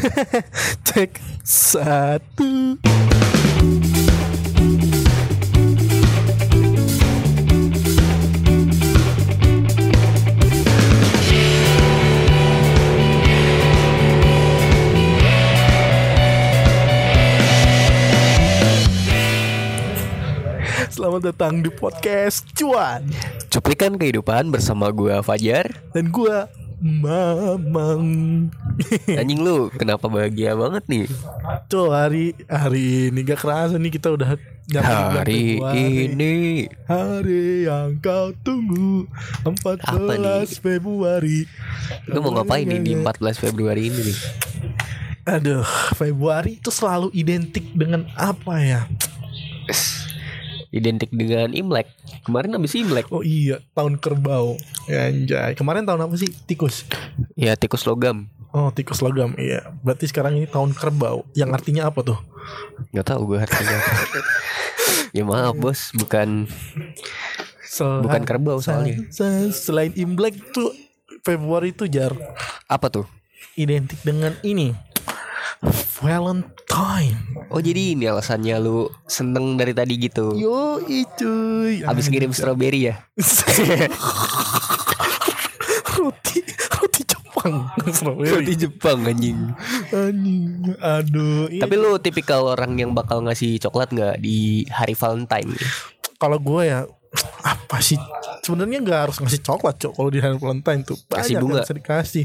Cek satu. Selamat datang di podcast Cuan Cuplikan kehidupan bersama gua Fajar. dan gua Mamang. Anjing lu kenapa bahagia banget nih? Tuh hari hari ini gak kerasa nih kita udah nyampe Hari ini. Hari yang kau tunggu 14 Februari. Lu mau ngapain nih di 14 Februari ini nih? Aduh Februari itu selalu identik dengan apa ya Identik dengan Imlek. Kemarin habis Imlek. Oh iya tahun kerbau. Ya, Anjay. Kemarin tahun apa sih? Tikus. Ya tikus logam. Oh tikus logam Iya. Berarti sekarang ini tahun kerbau. Yang artinya apa tuh? Gak tahu gue artinya. Ya maaf bos, bukan Sel- bukan kerbau soalnya. Se- Selain Imlek tuh Februari itu jar. Apa tuh? Identik dengan ini Valentine Oh jadi ini alasannya lu seneng dari tadi gitu. Yo cuy Habis ngirim strawberry ya? roti roti Jepang strawberry Jepang anjing. anjing aduh iya. Tapi lu tipikal orang yang bakal ngasih coklat nggak di hari Valentine? kalau gue ya apa sih sebenarnya nggak harus ngasih coklat cok kalau di hari Valentine tuh banyak Kasih bunga. bisa dikasih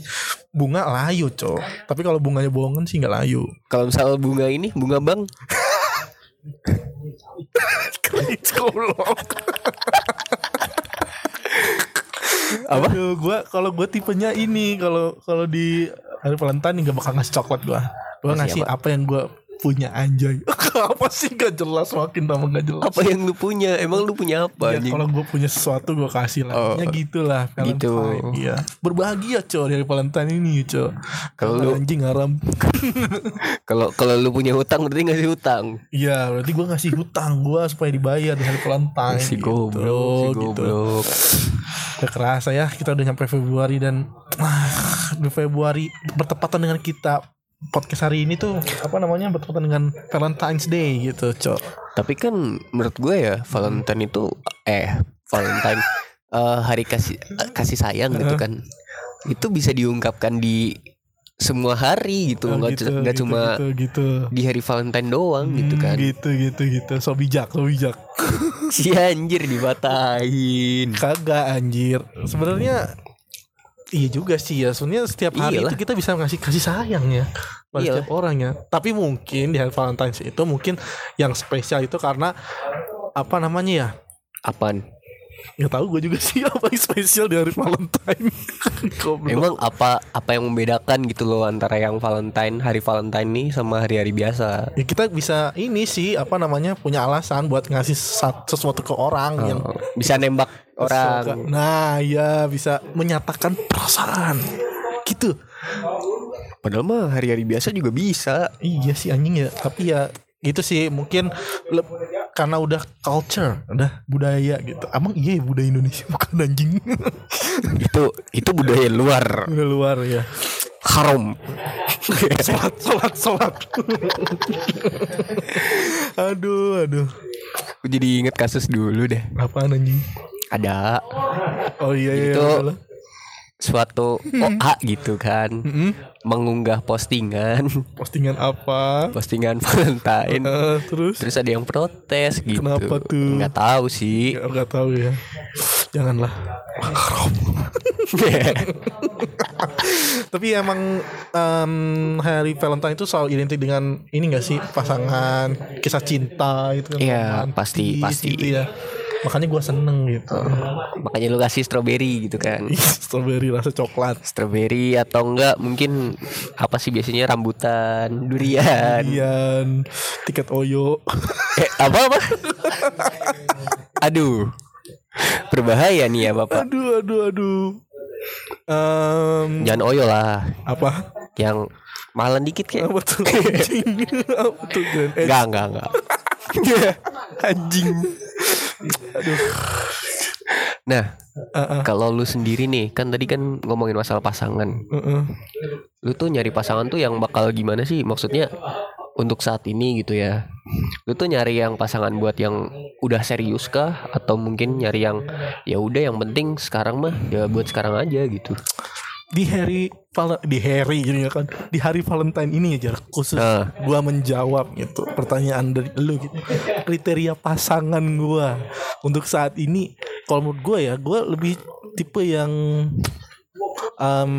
bunga layu cok tapi kalau bunganya bohongan sih nggak layu Kalau misal bunga ini, bunga bang, goblok Apa? Aduh, gua kalau gue tipenya ini kalau kalau di hari Valentine nggak bakal ngasih coklat gue gue Ngasih ngasih apa? apa? yang gue punya anjay apa sih gak jelas makin tambah gak jelas apa yang lu punya? Emang lu punya apa? Ya, kalau gue punya sesuatu gue kasih lah Oh, Ya gitulah gitu. Iya Berbahagia cow dari Valentine ini cow Kalau lu- Anjing haram Kalau kalau lu punya hutang berarti ngasih hutang. Iya berarti gue ngasih hutang gue supaya dibayar di hari Valentine Si gitu. goblok, si gitu. goblok. Gak kerasa ya kita udah nyampe Februari dan ah, di Februari bertepatan dengan kita podcast hari ini tuh apa namanya bertepatan dengan Valentine's Day gitu cok Tapi kan menurut gue ya Valentine itu eh Valentine eh, hari kasih kasih sayang gitu kan. Itu bisa diungkapkan di semua hari gitu, Oh, nggak gitu, gitu, cuma gitu, gitu. di hari Valentine doang gitu Hmm, kan. gitu gitu gitu so bijak so bijak Si anjir dibatahin. kagak anjir sebenarnya iya juga sih ya sebenarnya setiap hari Iyalah. itu kita bisa ngasih kasih sayang ya pada setiap orang ya tapi mungkin di hari Valentine's itu mungkin yang spesial itu karena apa namanya ya Apaan? nggak tahu gue juga sih apa yang spesial di hari Valentine. Emang apa apa yang membedakan gitu loh antara yang Valentine hari Valentine nih sama hari-hari biasa? ya kita bisa ini sih apa namanya punya alasan buat ngasih sesuatu ke orang yang Oh, bisa nembak. Orang. nah ya bisa menyatakan perasaan gitu Padahal mah hari-hari biasa juga bisa. Iya sih anjing ya, tapi ya gitu sih mungkin le- karena udah culture, udah budaya gitu. Emang iya ya budaya Indonesia bukan anjing. itu itu budaya luar. udah luar ya. Haram. Salat, salat, salat. aduh, aduh. Aku jadi inget kasus dulu deh. Apaan anjing? Ada Oh iya iya. Itu iya, suatu OA gitu kan Mm-mm. mengunggah postingan Postingan apa? postingan Valentine Eh, terus? terus ada yang protes gitu Kenapa tuh? nggak tahu sih Gak, gak tahu ya. Janganlah. Tapi emang em, hari Valentine itu selalu identik dengan ini gak sih pasangan kisah cinta itu kan Iya, pasti, pasti. gitu ya. Makanya gua seneng gitu. makanya lu kasih strawberry gitu kan Strawberry rasa coklat. strawberry atau enggak mungkin apa sih biasanya rambutan durian Kemudian tiket Oyo. eh apa apa aduh berbahaya nih ya bapak aduh aduh aduh. Em, jangan oyo lah apa? yang mahalan dikit kayak Apa tuh? Apa tuh? Grand Edge? enggak enggak enggak Anjing. Nah, Heeh. kalau lu sendiri nih, kan tadi kan ngomongin masalah pasangan. Heeh. Lu tuh nyari pasangan tuh yang bakal gimana sih? Maksudnya untuk saat ini gitu ya. Lu tuh nyari yang pasangan buat yang udah serius kah atau mungkin nyari yang ya udah yang penting sekarang mah ya buat sekarang aja gitu. Di hari di hari gini ya kan di hari Valentine ini aja khusus Ah. gua menjawab gitu pertanyaan dari lu gitu kriteria pasangan gua untuk saat ini kalau menurut gua ya gua lebih tipe yang em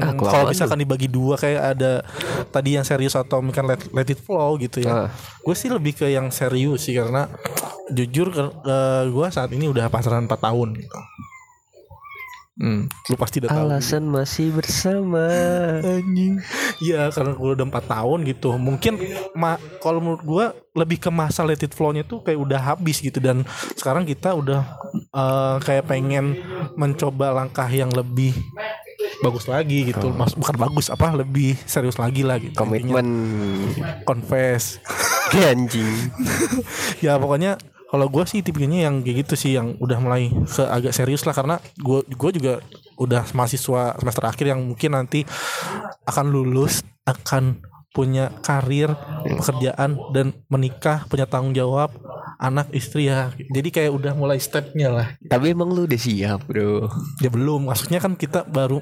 Ah, kalau misalkan dibagi dua kayak ada tadi yang serius atau mungkin let, let it flow gitu ya Ah. gue sih lebih ke yang serius sih karena jujur gue saat ini udah pacaran 4 tahun gitu. Hmm, lu pasti udah tahu. Alasan masih bersama. Anjing. Iya karena gue udah 4 tahun gitu. Mungkin ma kalau menurut gue lebih ke masa let it flow-nya tuh kayak udah habis gitu dan sekarang kita udah eh, kayak pengen mencoba langkah yang lebih bagus lagi gitu. Mas bukan bagus apa lebih serius lagi lah gitu. Komitmen confess. anjing. ya pokoknya kalau gue sih tipenya yang kayak gitu sih yang udah mulai ke agak serius lah karena gue gue juga udah mahasiswa semester akhir yang mungkin nanti akan lulus akan punya karir pekerjaan dan menikah punya tanggung jawab anak istri ya jadi kayak udah mulai stepnya lah Tapi emang lu udah siap, Bro. ya belum maksudnya kan kita baru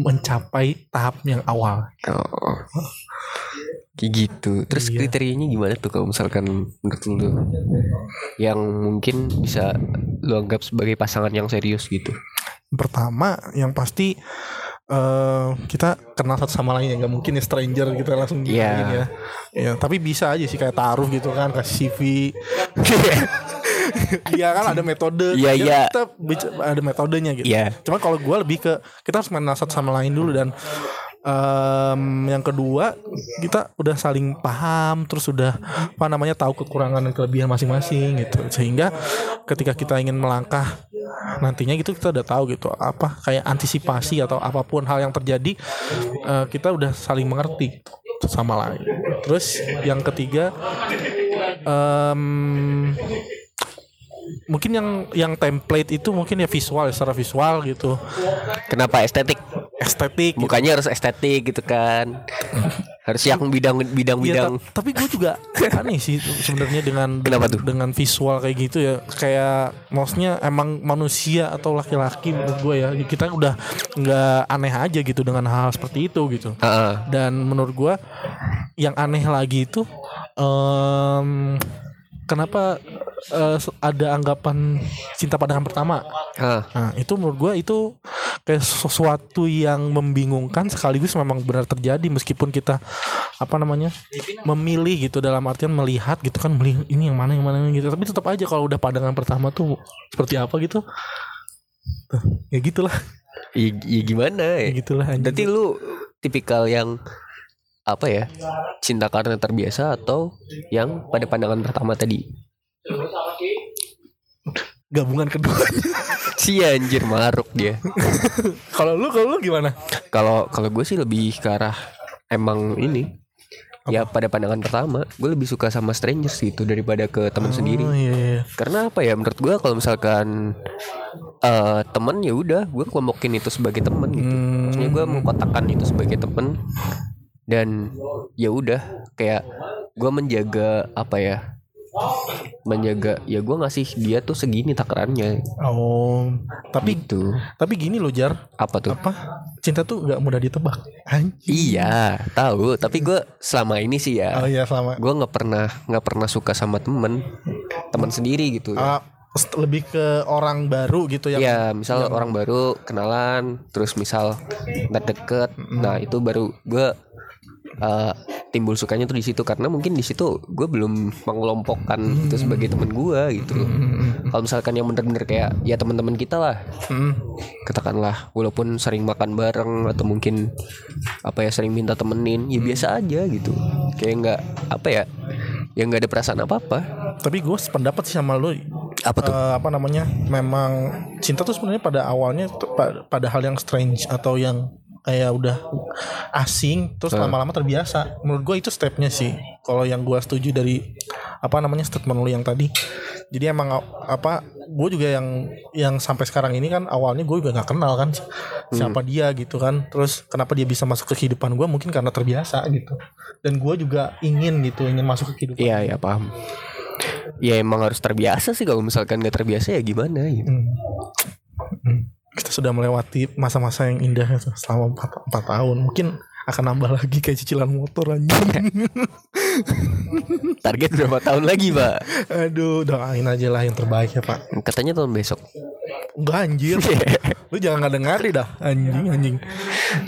mencapai tahap yang awal Oh. Kayak gitu. Terus Iya. kriterianya gimana tuh kalau misalkan menurut lu yang mungkin bisa lu anggap sebagai pasangan yang serius gitu? pertama yang pasti eh kita kenal satu sama lain ya nggak mungkin ya stranger kita langsung Iya. giniin ya ya tapi bisa aja sih kayak taruh gitu kan kasih CV Iya kan ada metode Iya, Ya, iya. kita ada metodenya gitu Iya. Cuma kalau gue lebih ke kita harus kenal satu sama lain dulu dan em, yang kedua kita udah saling paham terus udah apa namanya tahu kekurangan dan kelebihan masing-masing gitu. Sehingga ketika kita ingin melangkah nantinya gitu kita udah tahu gitu. Apa kayak antisipasi atau apa pun hal yang terjadi eh, kita udah saling mengerti gitu, sama lain. Terus yang ketiga em, mungkin yang yang template itu mungkin ya visual secara visual gitu. Kenapa? Estetik? Estetik gitu. Bukannya harus estetik gitu kan? harus yang bidang Iya, bidang-bidang. ta- tapi gue juga aneh sih sebenarnya dengan Kenapa tuh? dengan visual kayak gitu ya kayak maksudnya emang manusia atau laki-laki menurut gue ya kita udah nggak aneh aja gitu dengan hal seperti itu gitu Heeh. dan menurut gua yang aneh lagi itu em, kenapa eh, ada anggapan cinta pandangan pertama Heeh. Nah, itu menurut gua itu kayak sesuatu yang membingungkan sekaligus memang benar terjadi meskipun kita apa namanya memilih gitu dalam artian melihat gitu kan milih ini yang mana yang mana gitu tapi tetap aja kalau udah pandangan pertama tuh seperti apa gitu Tuh, ya gitulah Ya, ya gimana ya ya? gitulah anjing. Berarti lu tipikal yang apa ya? Cinta karena terbiasa atau yang pada pandangan pertama tadi? gabungan kedua Si anjir maruk dia. kalau lu kalau lu gimana Kalau kalau gue sih lebih ke arah emang ini. Ya pada pandangan pertama, gue lebih suka sama strangers gitu daripada ke teman sendiri. oh iya, iya. Karena apa ya? Menurut gue kalau misalkan eh teman ya udah, gue kelompokin itu sebagai teman gitu. Hmm. Maksudnya gue mengkotakkan itu sebagai teman dan ya udah kayak gue menjaga apa ya? Menjaga ya gue ngasih dia tuh segini takarannya oh tapi gitu. tapi gini loh jar Apa tuh? apa cinta tuh nggak mudah ditebak anjing Iya, tahu. Tapi gue selama ini sih ya, oh iya sama gue nggak pernah nggak pernah suka sama temen, teman sendiri gitu. Ya. st- lebih ke orang baru gitu yang Iya, misal orang baru kenalan, terus misal nggak deket, nah itu baru gue uh, timbul sukanya tuh di situ karena mungkin di situ gue belum mengelompokkan itu sebagai temen gue gitu. loh. Kalau misalkan yang bener-bener kayak ya teman-teman kita lah, Hmm. katakanlah walaupun sering makan bareng atau mungkin apa ya sering minta temenin ya biasa aja gitu. Kayak nggak apa ya ya nggak ada perasaan apa apa tapi gue sependapat sih sama lo apa tuh? Eh, apa namanya memang cinta tuh sebenarnya pada awalnya pada hal yang strange atau yang kayak udah asing terus lama-lama terbiasa. Menurut gue itu stepnya sih. Kalau yang gue setuju dari apa namanya statement lu yang tadi. Jadi emang apa gue juga yang yang sampai sekarang ini kan awalnya gue juga nggak kenal kan siapa dia gitu kan. Terus kenapa dia bisa masuk ke kehidupan gue mungkin karena terbiasa gitu. Dan gue juga ingin gitu ingin masuk ke kehidupan. Iya, ya paham. Ya emang harus terbiasa sih kalau misalkan nggak terbiasa ya gimana gitu. Hmm. Hmm. Kita sudah melewati masa-masa yang indah selama 4, tahun. Mungkin akan nambah lagi kayak cicilan motor anjing. Target berapa tahun lagi, Pak? aduh doain aja lah yang terbaik ya pak. Katanya tahun besok. enggak anjir. Lu jangan nggak dengerin dah anjing anjing.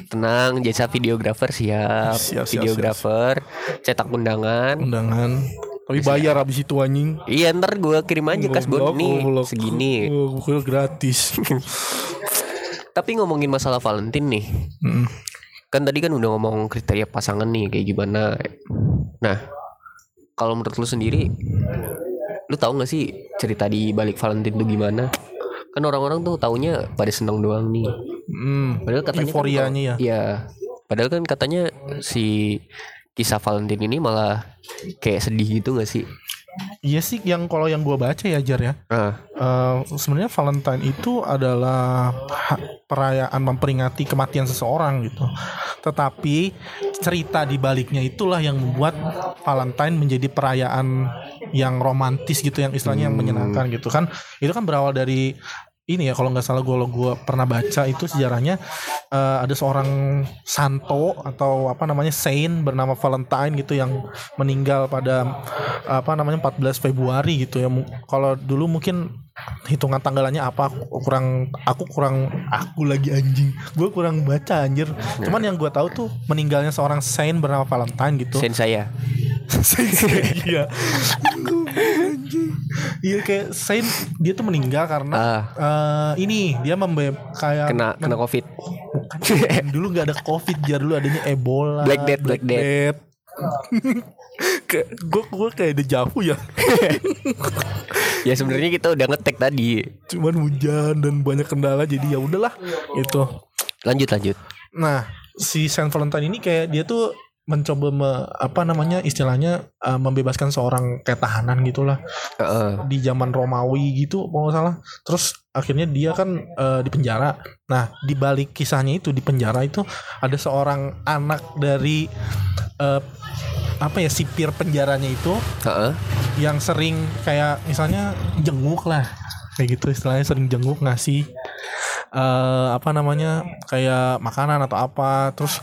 Tenang, jasa videografer siap. Siap, siap, videografer, cetak undangan. undangan. Tapi bayar abis itu anjing. Iya, ntar gue kirim aja kas nih segini. Gue gratis Tapi ngomongin masalah Valentine nih, Mm. kan tadi kan udah ngomong kriteria pasangan nih kayak gimana. Nah, kalau menurut lu sendiri, lu tahu nggak sih cerita di balik Valentine tuh gimana? Kan orang-orang tuh taunya pada seneng doang nih. Hmm. Padahal katanya kan Euforianya kalau- ya. Iya. Padahal kan katanya si kisah Valentine ini malah kayak sedih gitu gak sih? Iya sih yang kalau yang gue baca ya Jar ya Ah, Eh, sebenarnya Valentine itu adalah perayaan memperingati kematian seseorang gitu. Tetapi cerita di baliknya itulah yang membuat Valentine menjadi perayaan yang romantis gitu, yang istilahnya yang menyenangkan gitu kan. Itu kan berawal dari ini ya kalau nggak salah gue gue pernah baca itu sejarahnya eh, ada seorang santo atau apa namanya saint bernama Valentine gitu yang meninggal pada apa namanya 14 Februari gitu ya. Kalau dulu mungkin hitungan tanggalannya apa aku kurang aku kurang aku lagi anjing gue kurang baca anjir cuman yang gue tahu tuh meninggalnya seorang saint bernama Valentine gitu sen saya. iya Anjing. iya kayak Saint dia tuh meninggal karena Ah. eh, ini dia membe kayak Kena kena Covid. bukan dulu nggak ada covid jar dulu adanya Ebola Black Death, Black Death kayak gue gue kayak dejavu ya ya sebenarnya kita udah ngetek tadi. cuman hujan dan banyak kendala jadi ya udahlah itu Lanjut lanjut. nah si Saint Valentine ini kayak dia tuh mencoba me- apa namanya istilahnya eh, membebaskan seorang kayak tahanan gitulah. Heeh. di zaman Romawi gitu kalau nggak salah. Terus akhirnya dia kan eh, di penjara. Nah di balik kisahnya itu di penjara itu ada seorang anak dari eh, apa ya sipir penjaranya itu Heeh. yang sering kayak misalnya jenguk lah. Kayak gitu istilahnya sering jenguk ngasih eh apa namanya kayak makanan atau apa. Terus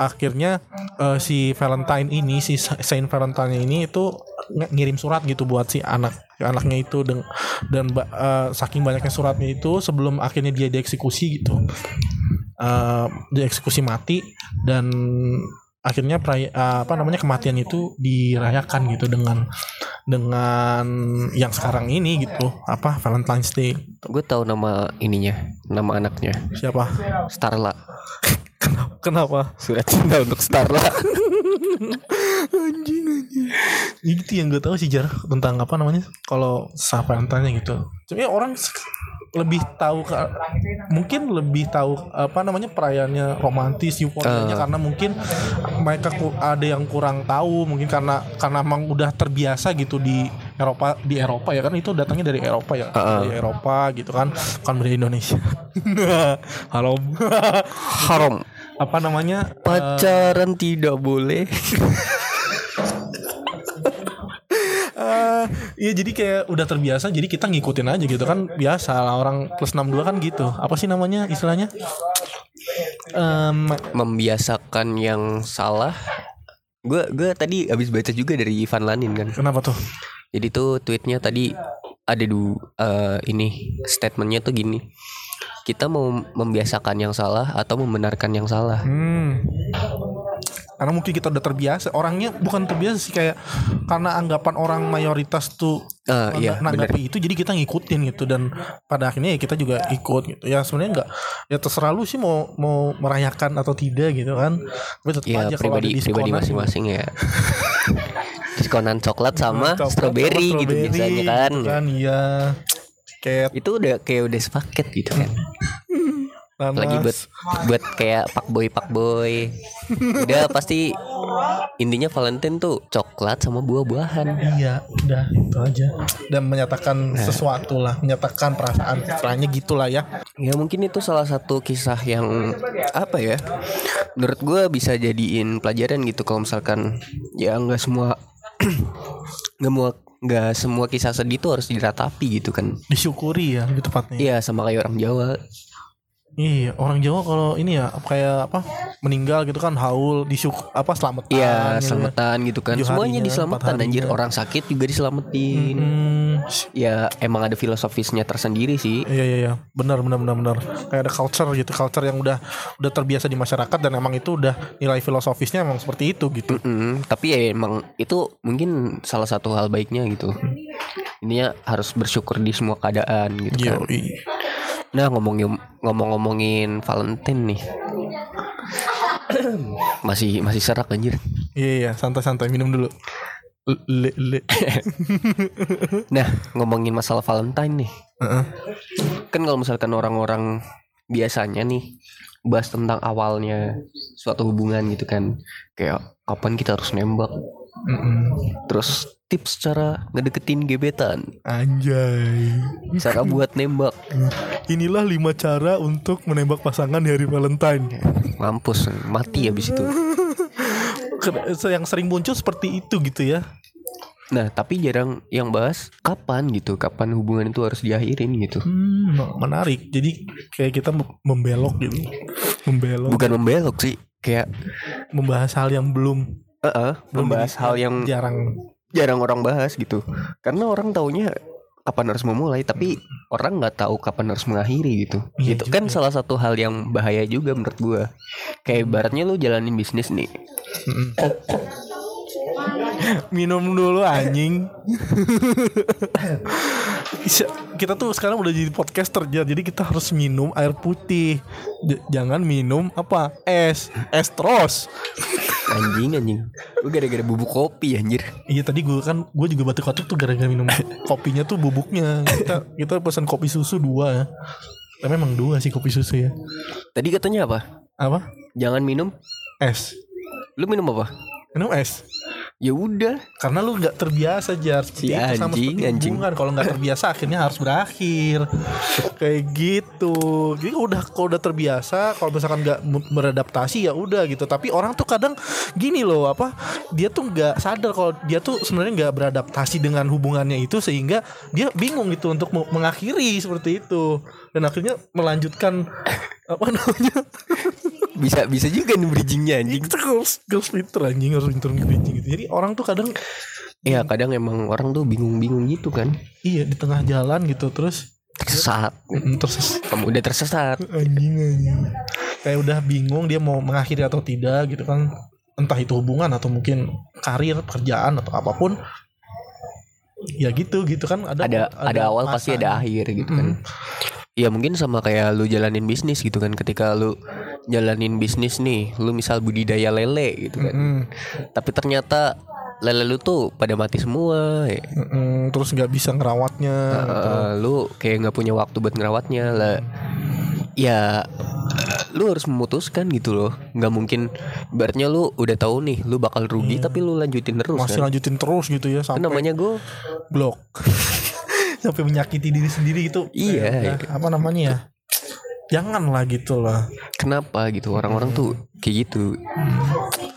akhirnya eh, si Valentine ini si Saint Valentine ini itu ng- ngirim surat gitu buat si anak anaknya itu dan dan ba- eh, saking banyaknya suratnya itu sebelum akhirnya dia dieksekusi gitu eh dieksekusi mati dan akhirnya peray- eh, apa namanya kematian itu dirayakan gitu dengan dengan yang sekarang ini gitu apa Valentine's Day Gue tahu nama ininya, nama anaknya. siapa Starla. Kenapa? Surat cinta untuk Starla. anjing anjing. Itu yang gue tahu sih jar tentang apa namanya kalau sa Valentine gitu. Cuma orang sek- lebih tahu ke, mungkin lebih tahu apa namanya perayaannya romantis euforianya. Karena mungkin mereka ada yang kurang tahu. Mungkin karena karena emang udah terbiasa gitu di Eropa di Eropa ya kan itu datangnya dari Eropa ya dari Eropa gitu kan kan dari Indonesia halo Haram. apa namanya Pacaran tidak boleh. Eh, Iya jadi kayak udah terbiasa jadi kita ngikutin aja gitu kan biasa lah orang plus 62 kan gitu apa sih namanya istilahnya Em, Membiasakan yang salah. Gue gue tadi habis baca juga dari Ivan Lanin kan. kenapa tuh Jadi tuh tweetnya tadi ada du eh, ini statementnya tuh gini. Kita mau membiasakan yang salah atau membenarkan yang salah. hmm. karena mungkin kita udah terbiasa orangnya bukan terbiasa sih kayak karena anggapan orang mayoritas tuh Ah, iya, nanggapi itu jadi kita ngikutin gitu dan pada akhirnya ya kita juga ikut gitu ya sebenarnya nggak ya terserah lu sih mau mau merayakan atau tidak gitu kan tapi tetap Ya aja kalau ada pribadi pribadi masing-masing ya. Diskonan coklat sama Coklat strawberry sama gitu strawberry biasanya kan. gitu kan iya kayak Itu udah kayak udah sepaket gitu kan. Nanas. Lagi buat buat kayak pak boy pak boy. Udah pasti intinya Valentine tuh coklat sama buah-buahan. Iya, udah itu aja. Dan menyatakan sesuatu lah, menyatakan perasaan istilahnya gitulah ya. Ya mungkin itu salah satu kisah yang apa ya? Menurut gue bisa jadiin pelajaran gitu kalau misalkan ya nggak semua nggak mau nggak semua kisah sedih tuh harus diratapi gitu kan. Disyukuri ya lebih tepatnya. Iya sama kayak orang Jawa. Iya, orang Jawa kalau ini ya kayak apa meninggal gitu kan haul disyuk apa selamatan. Iya gitu. selamatan gitu kan. Semuanya harinya, diselamatkan empat anjir. Orang sakit juga diselamatin. Hmm, Ya emang ada filosofisnya tersendiri sih. iya iya iya, benar benar benar benar. Kayak ada culture gitu, culture yang udah udah terbiasa di masyarakat dan emang itu udah nilai filosofisnya emang seperti itu gitu. Mm, tapi ya emang itu mungkin salah satu hal baiknya gitu. Ininya harus bersyukur di semua keadaan gitu Iya, kan. Nah ngomongin ngomong-ngomongin Valentine nih, masih masih serak anjir. iya iya, santai-santai minum dulu. Le, le. Nah ngomongin masalah Valentine nih, Heeh. kan kalau misalkan orang-orang biasanya nih bahas tentang awalnya suatu hubungan gitu kan, kayak kapan kita harus nembak, Mm-mm. terus tips cara ngedeketin gebetan, Anjay. cara buat nembak, Inilah lima cara untuk menembak pasangan di hari Valentine. mampus mati habis itu. Yang sering muncul seperti itu gitu ya. Nah tapi jarang yang bahas kapan gitu, kapan hubungan itu harus diakhirin gitu. Hmm, menarik. Jadi kayak kita mem- membelok gitu. Membelok. Bukan membelok sih, kayak Membahas hal yang belum eh eh, membahas hal yang jarang. Jarang orang bahas gitu. Karena orang taunya kapan harus memulai, tapi orang nggak tahu kapan harus mengakhiri gitu. Iya itu juga. kan salah satu hal yang bahaya juga menurut gua. Kayak ibaratnya lu jalanin bisnis nih. Minum dulu anjing. Kita tuh sekarang udah jadi podcaster ya. Jadi kita harus minum air putih. J- jangan minum apa? Es. Es terus. Anjing anjing. Gue gara-gara bubuk kopi anjir. Iya tadi gue kan gue juga batuk-batuk tuh gara-gara minum kopinya tuh bubuknya. Kita kita pesan kopi susu dua ya. Tapi emang dua sih kopi susu ya. Tadi katanya apa? Apa? Jangan minum. Es. Lu minum apa? Minum es. Ya udah. Karena lu nggak terbiasa jar seperti Si itu sama anjing, seperti anjing. hubungan. Kalau nggak terbiasa akhirnya harus berakhir. Kayak gitu. Jadi udah kalau udah terbiasa, kalau misalkan nggak beradaptasi ya udah gitu. Tapi orang tuh kadang gini loh apa? Dia tuh nggak sadar kalau dia tuh sebenarnya nggak beradaptasi dengan hubungannya itu sehingga dia bingung gitu untuk me- mengakhiri seperti itu. Dan akhirnya melanjutkan apa namanya? Bisa bisa juga nih bridgingnya anjing. Itu girls, girls pinter anjing harus pinter bridging gitu. Jadi orang tuh kadang Iya kadang emang orang tuh bingung-bingung gitu kan. iya di tengah jalan gitu terus Tersesat. Terus Kamu udah tersesat. anjing anjing kayak udah bingung dia mau mengakhiri atau tidak gitu kan entah itu hubungan atau mungkin karir pekerjaan atau apa pun ya gitu gitu kan ada Ada ada, awal pasti ada akhir gitu kan. Ya mungkin sama kayak lu jalanin bisnis gitu kan ketika lu jalanin bisnis nih, lu misal budidaya lele gitu kan. Mm, Tapi ternyata lele lu tuh pada mati semua. ya. mm, mm, terus nggak bisa ngerawatnya gitu. Eh, lu kayak nggak punya waktu buat ngerawatnya lah. Ya lu harus memutuskan gitu loh nggak mungkin ibaratnya lu udah tahu nih lu bakal rugi tapi lu lanjutin terus masih kan lanjutin terus gitu ya Itu sampai namanya gue blok sampai menyakiti diri sendiri gitu. Iya, Kayak, apa namanya ya? Jangan lah gitu lah. Kenapa gitu? Orang-orang tuh kayak gitu.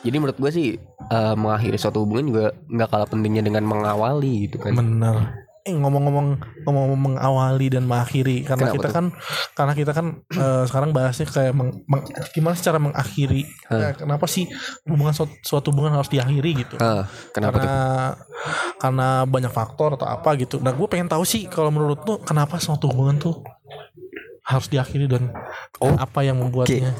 Jadi menurut gue sih eh, mengakhiri suatu hubungan juga nggak kalah pentingnya dengan mengawali gitu kan. Bener. Eh ngomong-ngomong ngomong-ngomong mengawali dan mengakhiri. Karena Kenapa kita tuh? kan karena kita kan eh, sekarang bahasnya kayak meng- meng- gimana sih cara mengakhiri? Kayak kenapa sih hubungan suatu, suatu hubungan harus diakhiri gitu? Ah, kenapa tuh? Karena karena banyak faktor atau apa gitu. Nah gue pengen tahu sih kalau menurut tuh kenapa suatu hubungan tuh harus diakhiri dan Oh, apa yang membuatnya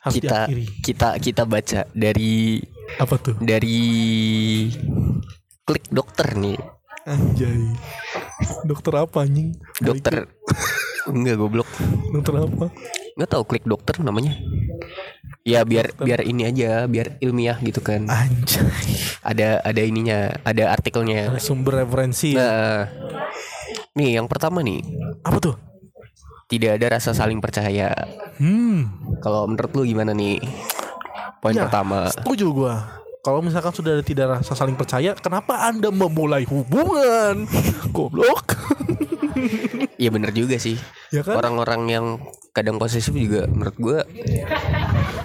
harus kita diakhiri? kita kita baca dari apa tuh? dari klik dokter nih anjay. Dokter apa anjing? Dokter. Enggak goblok. Dokter apa? Nggak tahu klik dokter namanya. Ya biar biar ini aja biar ilmiah gitu kan. Anjay. Ada ada ininya ada artikelnya. Sumber referensi. Ya. nah nih yang pertama nih. Apa tuh? Tidak ada rasa saling percaya. Hmm. Kalau menurut lu gimana nih? Poin Ya, pertama. Setuju gua. Kalau misalkan sudah ada tidak rasa saling percaya, kenapa Anda memulai hubungan? Goblok. Iya bener juga sih. Ya kan? Orang-orang yang kadang posesif juga menurut gua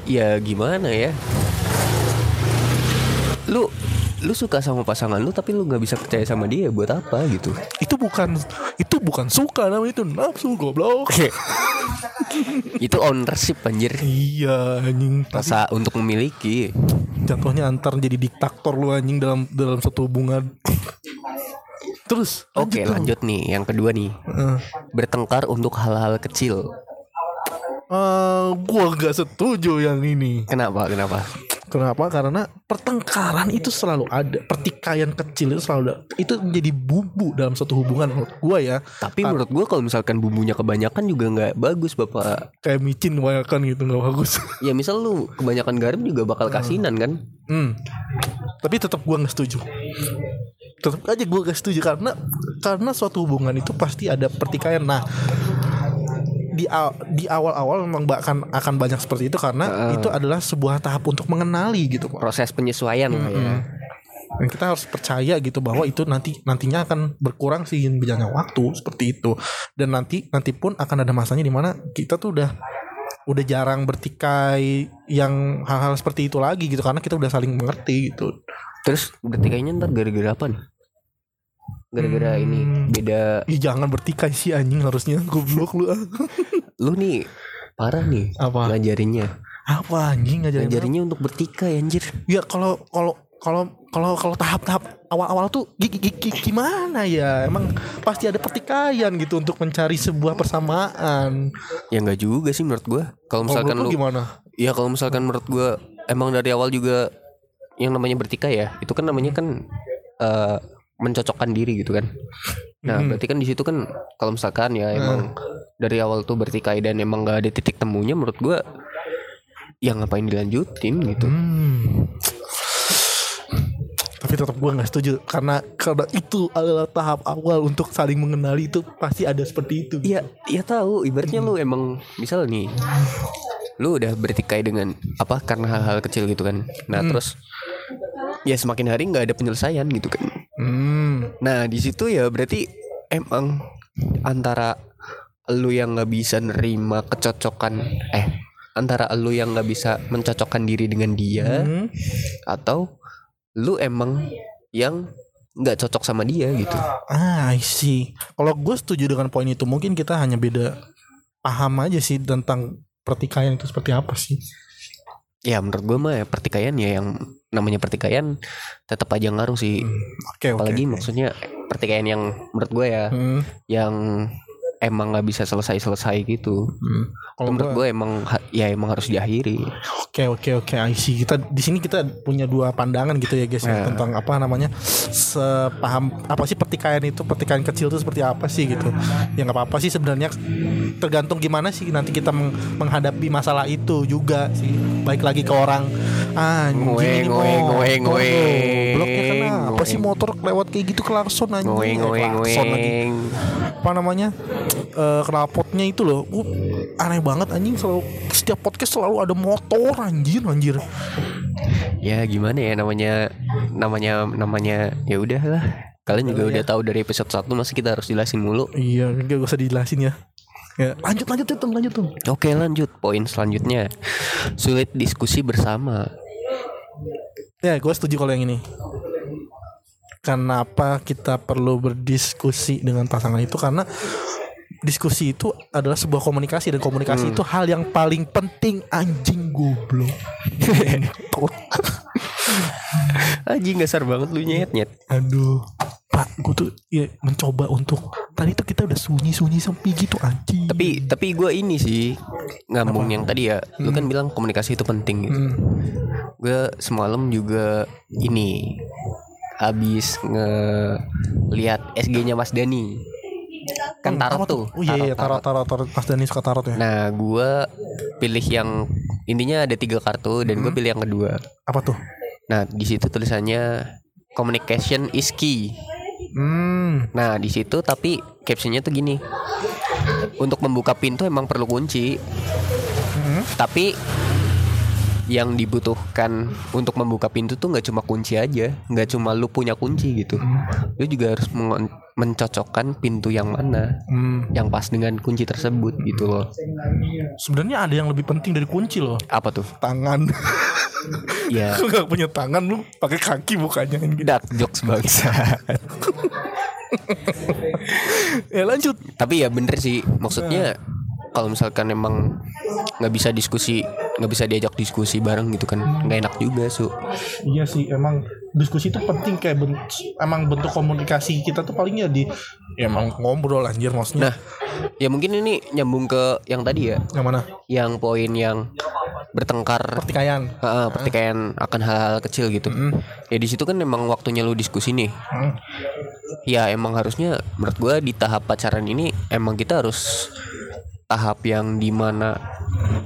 ya gimana ya? Lu lu suka sama pasangan lu tapi lu nggak bisa percaya sama dia buat apa gitu? itu bukan itu bukan suka namanya itu nafsu goblok. Itu ownership anjir. iya anjing. Rasa untuk memiliki. Jatuhnya antar jadi diktator lu anjing dalam dalam satu hubungan. Terus Oke dong. lanjut nih yang kedua nih Eh, bertengkar untuk hal-hal kecil. eh, gua gak setuju yang ini. Kenapa? Kenapa? Kenapa? Karena pertengkaran itu selalu ada, pertikaian kecil itu selalu ada. Itu menjadi bumbu dalam suatu hubungan menurut gua ya. Tapi menurut gua kalau misalkan bumbunya kebanyakan juga nggak bagus bapak. Kayak micin kebanyakan gitu nggak bagus. Ya misal lu kebanyakan garam juga bakal kasinan kan? Hmm. Tapi tetap gua nggak setuju. Tetap aja gua gak setuju karena karena suatu hubungan itu pasti ada pertikaian. Nah, di di awal-awal memang akan akan banyak seperti itu karena itu adalah sebuah tahap untuk mengenali gitu, Pak. Proses penyesuaian lah ya. Dan kita harus percaya gitu bahwa itu nanti nantinya akan berkurang sih berjalannya waktu seperti itu. Dan nanti nanti pun akan ada masanya di mana kita tuh udah udah jarang bertikai yang hal-hal seperti itu lagi gitu karena kita udah saling mengerti gitu. Terus berarti kayaknya ntar gara-gara apa nih? Gara-gara ini beda Ih jangan bertikai sih anjing harusnya goblok lu ah. lu nih parah nih Apa? ngajarinnya. Apa anjing ngajarin? Ngajarinnya untuk bertikai anjir. Ya kalau kalau kalau kalau kalau tahap-tahap awal-awal tuh gi- gi- gi- gimana ya? Emang pasti ada pertikaian gitu untuk mencari sebuah persamaan. Ya nggak juga sih menurut gua. Kalau misalkan lu lu gimana? Ya kalau misalkan menurut gua emang dari awal juga yang namanya bertikai ya, itu kan namanya kan eh, mencocokkan diri gitu kan. Nah, Hmm. berarti kan di situ kan kalau misalkan ya emang dari awal tuh bertikai dan emang nggak ada titik temunya menurut gua ya ngapain dilanjutin gitu. Hmm. Tapi tetap gue nggak setuju karena karena itu adalah tahap awal untuk saling mengenali itu pasti ada seperti itu. Iya, ya tahu. Ibaratnya lu emang misal nih, lu udah bertikai dengan apa karena hal-hal kecil gitu kan. Nah terus ya semakin hari nggak ada penyelesaian gitu kan. Hmm. Nah di situ ya berarti emang antara lu yang nggak bisa nerima kecocokan eh antara lu yang nggak bisa mencocokkan diri dengan dia Hmm. atau lu emang yang nggak cocok sama dia gitu. Ah, I see. Kalau gue setuju dengan poin itu, mungkin kita hanya beda paham aja sih tentang pertikaian itu seperti apa sih. Ya menurut gue mah ya pertikaian ya yang namanya pertikaian tetap aja ngaruh sih. Oke, oke. Apalagi maksudnya pertikaian yang menurut gue ya Hmm. yang emang nggak bisa selesai-selesai gitu. Hmm. Kalau Menurut gue emang ya emang harus diakhiri. Oke oke oke I see. Kita di sini kita punya dua pandangan gitu ya guys ya, Nah. tentang apa namanya sepaham apa sih pertikaian itu pertikaian kecil itu seperti apa sih gitu. Ya nggak apa-apa sih sebenarnya tergantung gimana sih nanti kita meng- menghadapi masalah itu juga sih. Baik lagi ke orang ini ngoeng, motor, ngoeng, ngoeng. Bloknya kenapa sih motor lewat kayak gitu kelakson anjing. Klakson lagi ngoeng. apa namanya eh knalpotnya itu loh. Gua aneh banget anjing selalu setiap podcast selalu ada motor anjir anjir. Ya gimana ya namanya namanya namanya ya udahlah. Kalian juga udah tahu dari episode 1 masa kita harus jelasin mulu. iya gak usah dijelasin ya. Ya lanjut lanjut tuh lanjut tuh Oke lanjut. Poin selanjutnya. Sulit diskusi bersama. ya gue setuju kalau yang ini. Kenapa kita perlu berdiskusi dengan pasangan itu? Karena diskusi itu adalah sebuah komunikasi dan komunikasi itu hal yang paling penting anjing goblok Anjing dasar banget lu nyet nyet. Aduh, Pak, gue tuh ya mencoba untuk tadi tuh kita udah sunyi-sunyi sepi gitu anjing. Tapi tapi gue ini sih ngambung yang tadi ya. Lu kan bilang komunikasi itu penting gitu. Hmm. Gue semalam juga ini habis ngelihat SG-nya Mas Dani. Kan Hmm, tarot tuh. Oh iya, iya tarot, tarot, tarot. Mas Dani suka tarot ya. Nah, gue pilih yang intinya ada tiga kartu dan gue pilih yang kedua. Apa tuh? Nah, di situ tulisannya communication is key. Hmm. Nah di situ tapi captionnya tuh gini. Untuk membuka pintu emang perlu kunci. Tapi yang dibutuhkan untuk membuka pintu tuh nggak cuma kunci aja, nggak cuma lu punya kunci gitu. Lu juga harus mencocokkan pintu yang mana Hmm. yang pas dengan kunci tersebut gitu loh. Sebenarnya ada yang lebih penting dari kunci loh. Apa tuh? Tangan. Ya Lu gak punya tangan lu pakai kaki bukannya gitu. dark jokes bangsa. Ya lanjut. Tapi ya bener sih, maksudnya kalau misalkan emang nggak bisa diskusi, nggak bisa diajak diskusi bareng gitu kan, nggak enak juga su. Iya sih emang diskusi itu penting kayak ben- emang bentuk komunikasi kita tuh palingnya di ya emang ngobrol anjir maksudnya. Nah, ya mungkin ini nyambung ke yang tadi ya, Yang mana? yang poin yang bertengkar Pertikaian. Heeh, pertikaian akan hal-hal kecil gitu. Ya di situ kan emang waktunya lu diskusi nih. Hmm. Ya emang harusnya menurut gua di tahap pacaran ini emang kita harus tahap yang di mana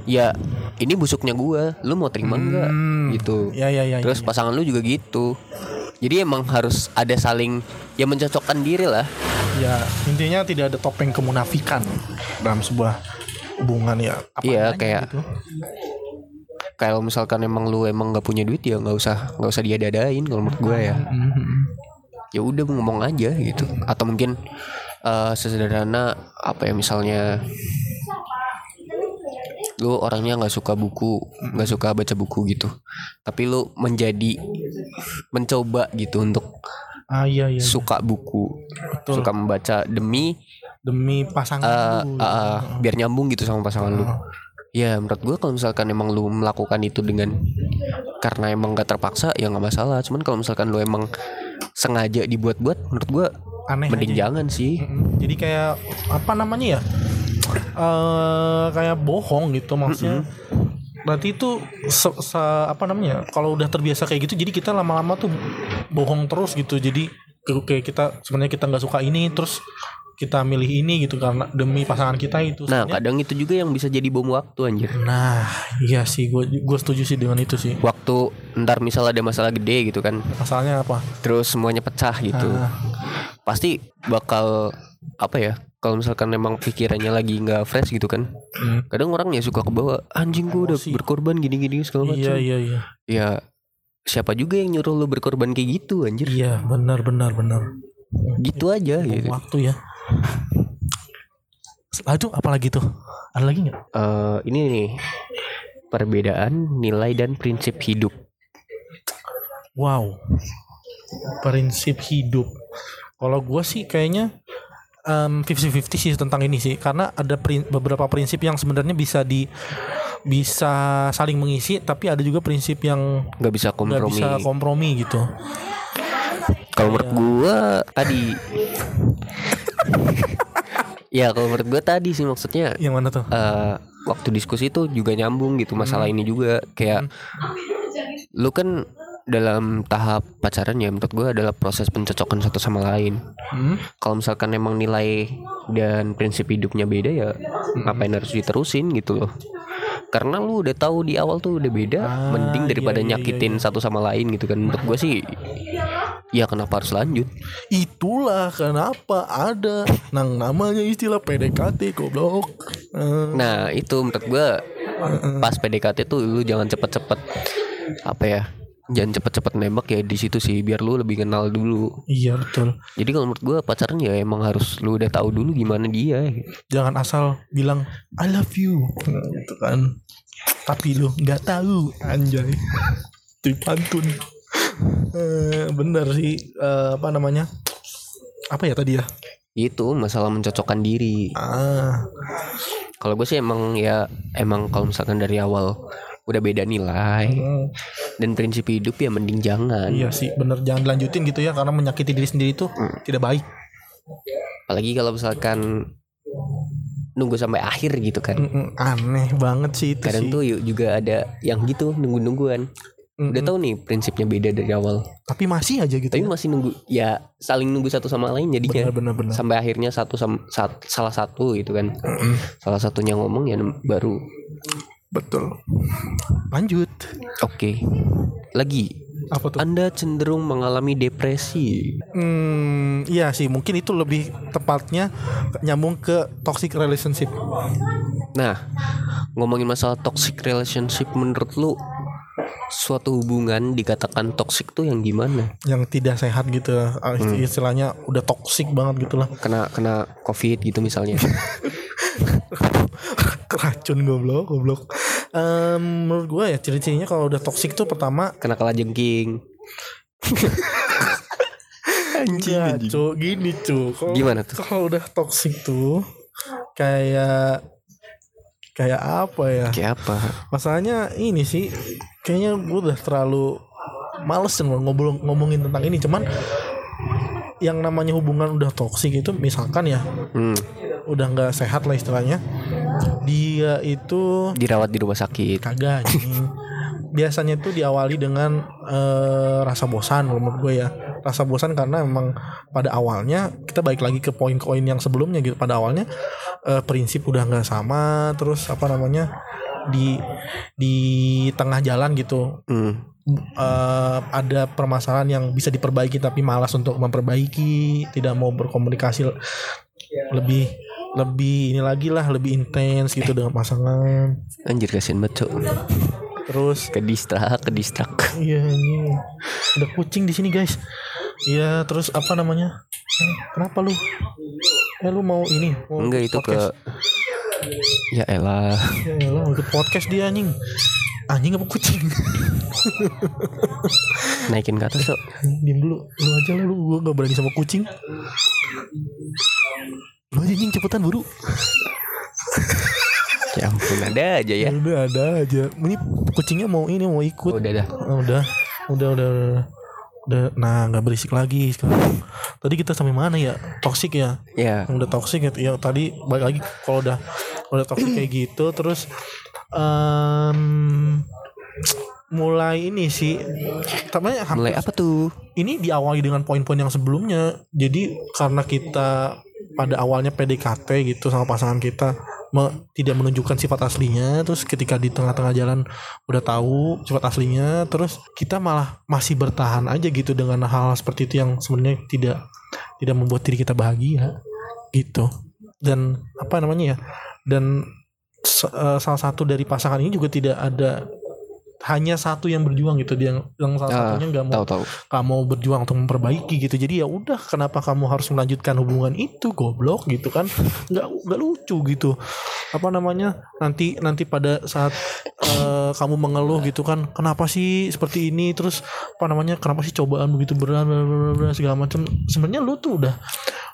ya ini busuknya gua, lu mau terima enggak gitu. Ya ya ya. Terus pasangan lu juga gitu. Jadi emang harus ada saling ya mencocokkan diri lah. ya intinya tidak ada topeng kemunafikan dalam sebuah hubungan ya. Apa Iya, kayak- gitu. Kalau misalkan emang lu emang nggak punya duit ya nggak usah nggak usah diadadain kalau menurut gua ya. Mhm. ya udah ngomong aja gitu atau mungkin eh, sesederhana apa ya misalnya lu orangnya nggak suka buku nggak suka baca buku gitu tapi lu menjadi mencoba gitu untuk Ah iya iya. suka buku Betul. suka membaca demi Demi pasangan eh, lu. eh, biar nyambung gitu sama pasangan lu ya menurut gua kalau misalkan emang lu melakukan itu dengan karena emang gak terpaksa ya nggak masalah cuman kalau misalkan lu emang sengaja dibuat-buat menurut gua Aneh mending aja. jangan sih Jadi kayak apa namanya ya? eh kayak bohong gitu maksudnya. Berarti itu se- se- apa namanya? Kalau udah terbiasa kayak gitu, jadi kita lama-lama tuh bohong terus gitu. Jadi kayak kita sebenarnya kita nggak suka ini, terus kita milih ini gitu karena demi pasangan kita itu. Nah Sebenarnya- kadang itu juga yang bisa jadi bom waktu anjir Nah, iya sih, gue gue setuju sih dengan itu sih. Waktu ntar misal ada masalah gede gitu kan Masalahnya apa? Terus semuanya pecah gitu Ah. Pasti bakal Apa ya Kalau misalkan memang pikirannya lagi nggak fresh gitu kan Hmm. Kadang orang ya suka kebawa Anjing gue udah berkorban gini-gini segala macam Iya iya iya. Ya siapa juga yang nyuruh lu berkorban kayak gitu anjir Iya benar benar benar. Gitu aja Bom gitu Waktu ya. Lanjut apa lagi tuh? Ada lagi nggak? Eh, Ini nih Perbedaan nilai dan prinsip hidup Wow. Prinsip hidup. Kalau gue sih kayaknya em, 50-50 sih tentang ini sih karena ada prin- beberapa prinsip yang sebenarnya bisa di bisa saling mengisi tapi ada juga prinsip yang nggak bisa kompromi bisa kompromi gitu. Kalau menurut gua tadi Ya kalau menurut gua tadi sih maksudnya Yang mana tuh? eh waktu diskusi itu juga nyambung gitu masalah Hmm. ini juga kayak lu kan dalam tahap pacaran ya menurut gua adalah proses pencocokan satu sama lain. Hmm? Kalau misalkan emang nilai dan prinsip hidupnya beda ya Hmm. ngapain harus diterusin gitu loh. Karena lu udah tahu di awal tuh udah beda, Ah, mending daripada iya, iya, nyakitin satu sama lain gitu kan. Menurut gua sih ya kenapa harus lanjut? Itulah kenapa ada nang namanya istilah PDKT goblok. Eh, Nah itu menurut gua pas PDKT tuh lu jangan cepet-cepet apa ya jangan cepet-cepet nembak ya di situ sih biar lu lebih kenal dulu. iya betul. Jadi kalau menurut gua pacaran ya emang harus lu udah tahu dulu gimana dia. Jangan asal bilang I love you gitu kan. Tapi lu nggak tahu anjay. Itu pantun. Eh, bener sih eh, apa namanya? Apa ya tadi ya? Itu masalah mencocokkan diri. Ah, Kalau gue sih emang ya emang kalau misalkan dari awal udah beda nilai hmm, dan prinsip hidup ya mending jangan. iya sih bener jangan dilanjutin gitu ya karena menyakiti diri sendiri itu tidak baik. Apalagi kalau misalkan nunggu sampai akhir gitu kan. Aneh banget sih itu Kadang sih. tuh juga ada yang gitu nunggu-nungguan. Udah tahu nih prinsipnya beda dari awal. Tapi masih aja gitu. Tapi ya. masih nunggu ya saling nunggu satu sama lain jadinya. Bener bener bener. Sampai akhirnya satu sam- sat- salah satu gitu kan. Salah satunya ngomong ya baru Betul. Lanjut. oke. Lagi Apa tuh? Anda cenderung mengalami depresi. Hmm, iya sih, mungkin itu lebih tepatnya nyambung ke toxic relationship. Nah, ngomongin masalah toxic relationship menurut lu suatu hubungan dikatakan toxic tuh yang gimana? Yang tidak sehat gitu. Ah, isti- Istilahnya udah toxic banget gitu lah. Kena kena covid gitu misalnya. Keracun goblok, goblok. Em, menurut gue ya ciri-cirinya kalau udah toxic tuh pertama kena kalajengking. Enggak, cu, gini cu. Kalau- Gimana tuh? Kalau udah toxic tuh kayak kayak apa ya? Kayak apa? Masalahnya ini sih kayaknya gue udah terlalu males nih ngobrol ngomongin tentang ini cuman yang namanya hubungan udah toksik itu misalkan ya Hmm, udah nggak sehat lah istilahnya dia itu dirawat di rumah sakit. kagak anjing. biasanya itu diawali dengan eh, rasa bosan menurut gue ya rasa bosan karena memang pada awalnya kita balik lagi ke poin-poin yang sebelumnya gitu pada awalnya eh, prinsip udah nggak sama terus apa namanya di di tengah jalan gitu Hmm. eh, ada permasalahan yang bisa diperbaiki tapi malas untuk memperbaiki tidak mau berkomunikasi lebih lebih ini lagi lah lebih intens gitu dengan pasangan Anjir kasihan banget, Cok. terus Ke distrak, ke distrak. Iya ini ada kucing di sini guys. Iya terus apa namanya? Eh, Kenapa lu? Eh lu mau ini? Mau Enggak itu ke podcast? Ya elah. Ya elah, ikut podcast dia anjing. Anjing apa kucing? Naikin ke atas, Cok. Diam dulu. Lu aja lah lu. Gua gak berani sama kucing. Lu aja anjing cepetan buru. Ya ampun, ada aja ya. Udah ada aja. Ini kucingnya mau ini mau ikut. Oh, udah dah. Oh, udah, udah, udah, udah. Udah, nah nggak berisik lagi sekarang. Tadi kita sampai mana ya? Toxic ya? Ya, yang udah toxic gitu ya tadi balik lagi kalau udah udah toxic kayak gitu terus em, mulai ini sih tapi mulai apa tuh? ini diawali dengan poin-poin yang sebelumnya jadi karena kita pada awalnya PDKT gitu sama pasangan kita me- tidak menunjukkan sifat aslinya. Terus ketika di tengah-tengah jalan udah tahu sifat aslinya terus kita malah masih bertahan aja gitu dengan hal seperti itu yang sebenarnya tidak tidak membuat diri kita bahagia gitu. Dan apa namanya ya dan eh, salah satu dari pasangan ini juga tidak ada hanya satu yang berjuang gitu dia yang salah Ah, satunya nggak mau Tahu tahu. kamu berjuang untuk memperbaiki gitu. Jadi ya udah kenapa kamu harus melanjutkan hubungan itu goblok gitu kan? Nggak nggak lucu gitu. Apa namanya? Nanti nanti pada saat eh, kamu mengeluh gitu kan kenapa sih seperti ini? Terus apa namanya? Kenapa sih cobaan begitu berat segala macam. Sebenarnya lu tuh udah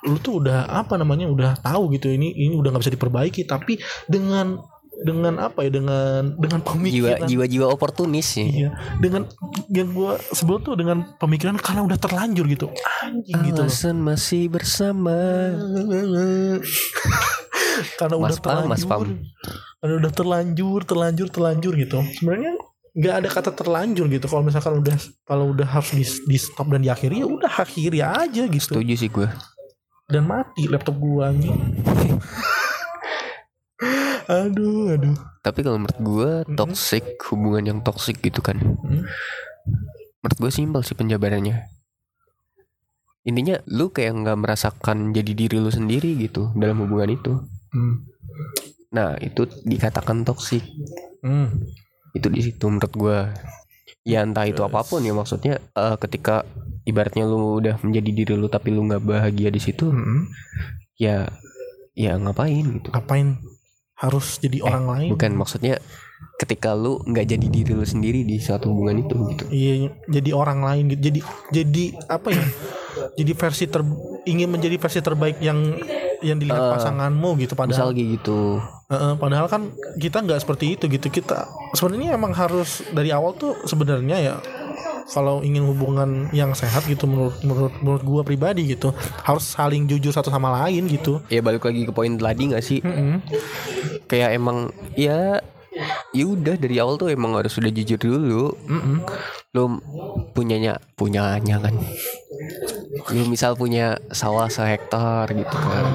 lu tuh udah apa namanya? Udah tahu gitu ini ini udah nggak bisa diperbaiki. Tapi dengan dengan apa ya dengan dengan Jiwa pemikiran jiwa-jiwa oportunis ya. Iya, dengan yang gue sebelum tuh dengan pemikiran karena udah terlanjur gitu, anjing gitu loh. Alasan masih bersama. karena udah Mas Pam, Mas Pam. terlanjur, karena udah terlanjur, terlanjur, terlanjur gitu. Sebenarnya nggak ada kata terlanjur gitu. Kalau misalkan udah kalau udah harus di, di stop dan diakhiri ya udah akhiri aja gitu. Setuju sih gue. Dan mati laptop gua anjing. aduh, aduh. Tapi kalau menurut gue toxic hubungan yang toxic gitu kan. Hmm. Menurut gue simpel sih penjabarannya. Intinya lu kayak nggak merasakan jadi diri lu sendiri gitu dalam hubungan itu. Hmm. Nah itu dikatakan toxic. Hmm. Itu di situ menurut gue. Ya entah itu apa pun ya maksudnya eh, ketika ibaratnya lu udah menjadi diri lu tapi lu nggak bahagia di situ Hmm. ya ya ngapain gitu. Ngapain harus jadi orang lain? Bukan maksudnya ketika lu nggak jadi diri lu sendiri di suatu hubungan itu gitu. Iya, jadi orang lain gitu. Jadi jadi apa ya? jadi versi ter ingin menjadi versi terbaik yang yang dilihat pasanganmu gitu Misal padahal kayak gitu. Heeh, padahal kan kita nggak seperti itu gitu. Kita sebenarnya emang harus dari awal tuh sebenarnya ya kalau ingin hubungan yang sehat gitu menurut menurut menurut gua pribadi gitu harus saling jujur satu sama lain gitu. Ya balik lagi ke poin tadi nggak sih? Mm-mm. Kayak emang ya ya udah dari awal tuh emang harus sudah jujur dulu. Mm-mm. Lu punyanya punyanya kan. Lu misal punya sawah sehektar gitu kan.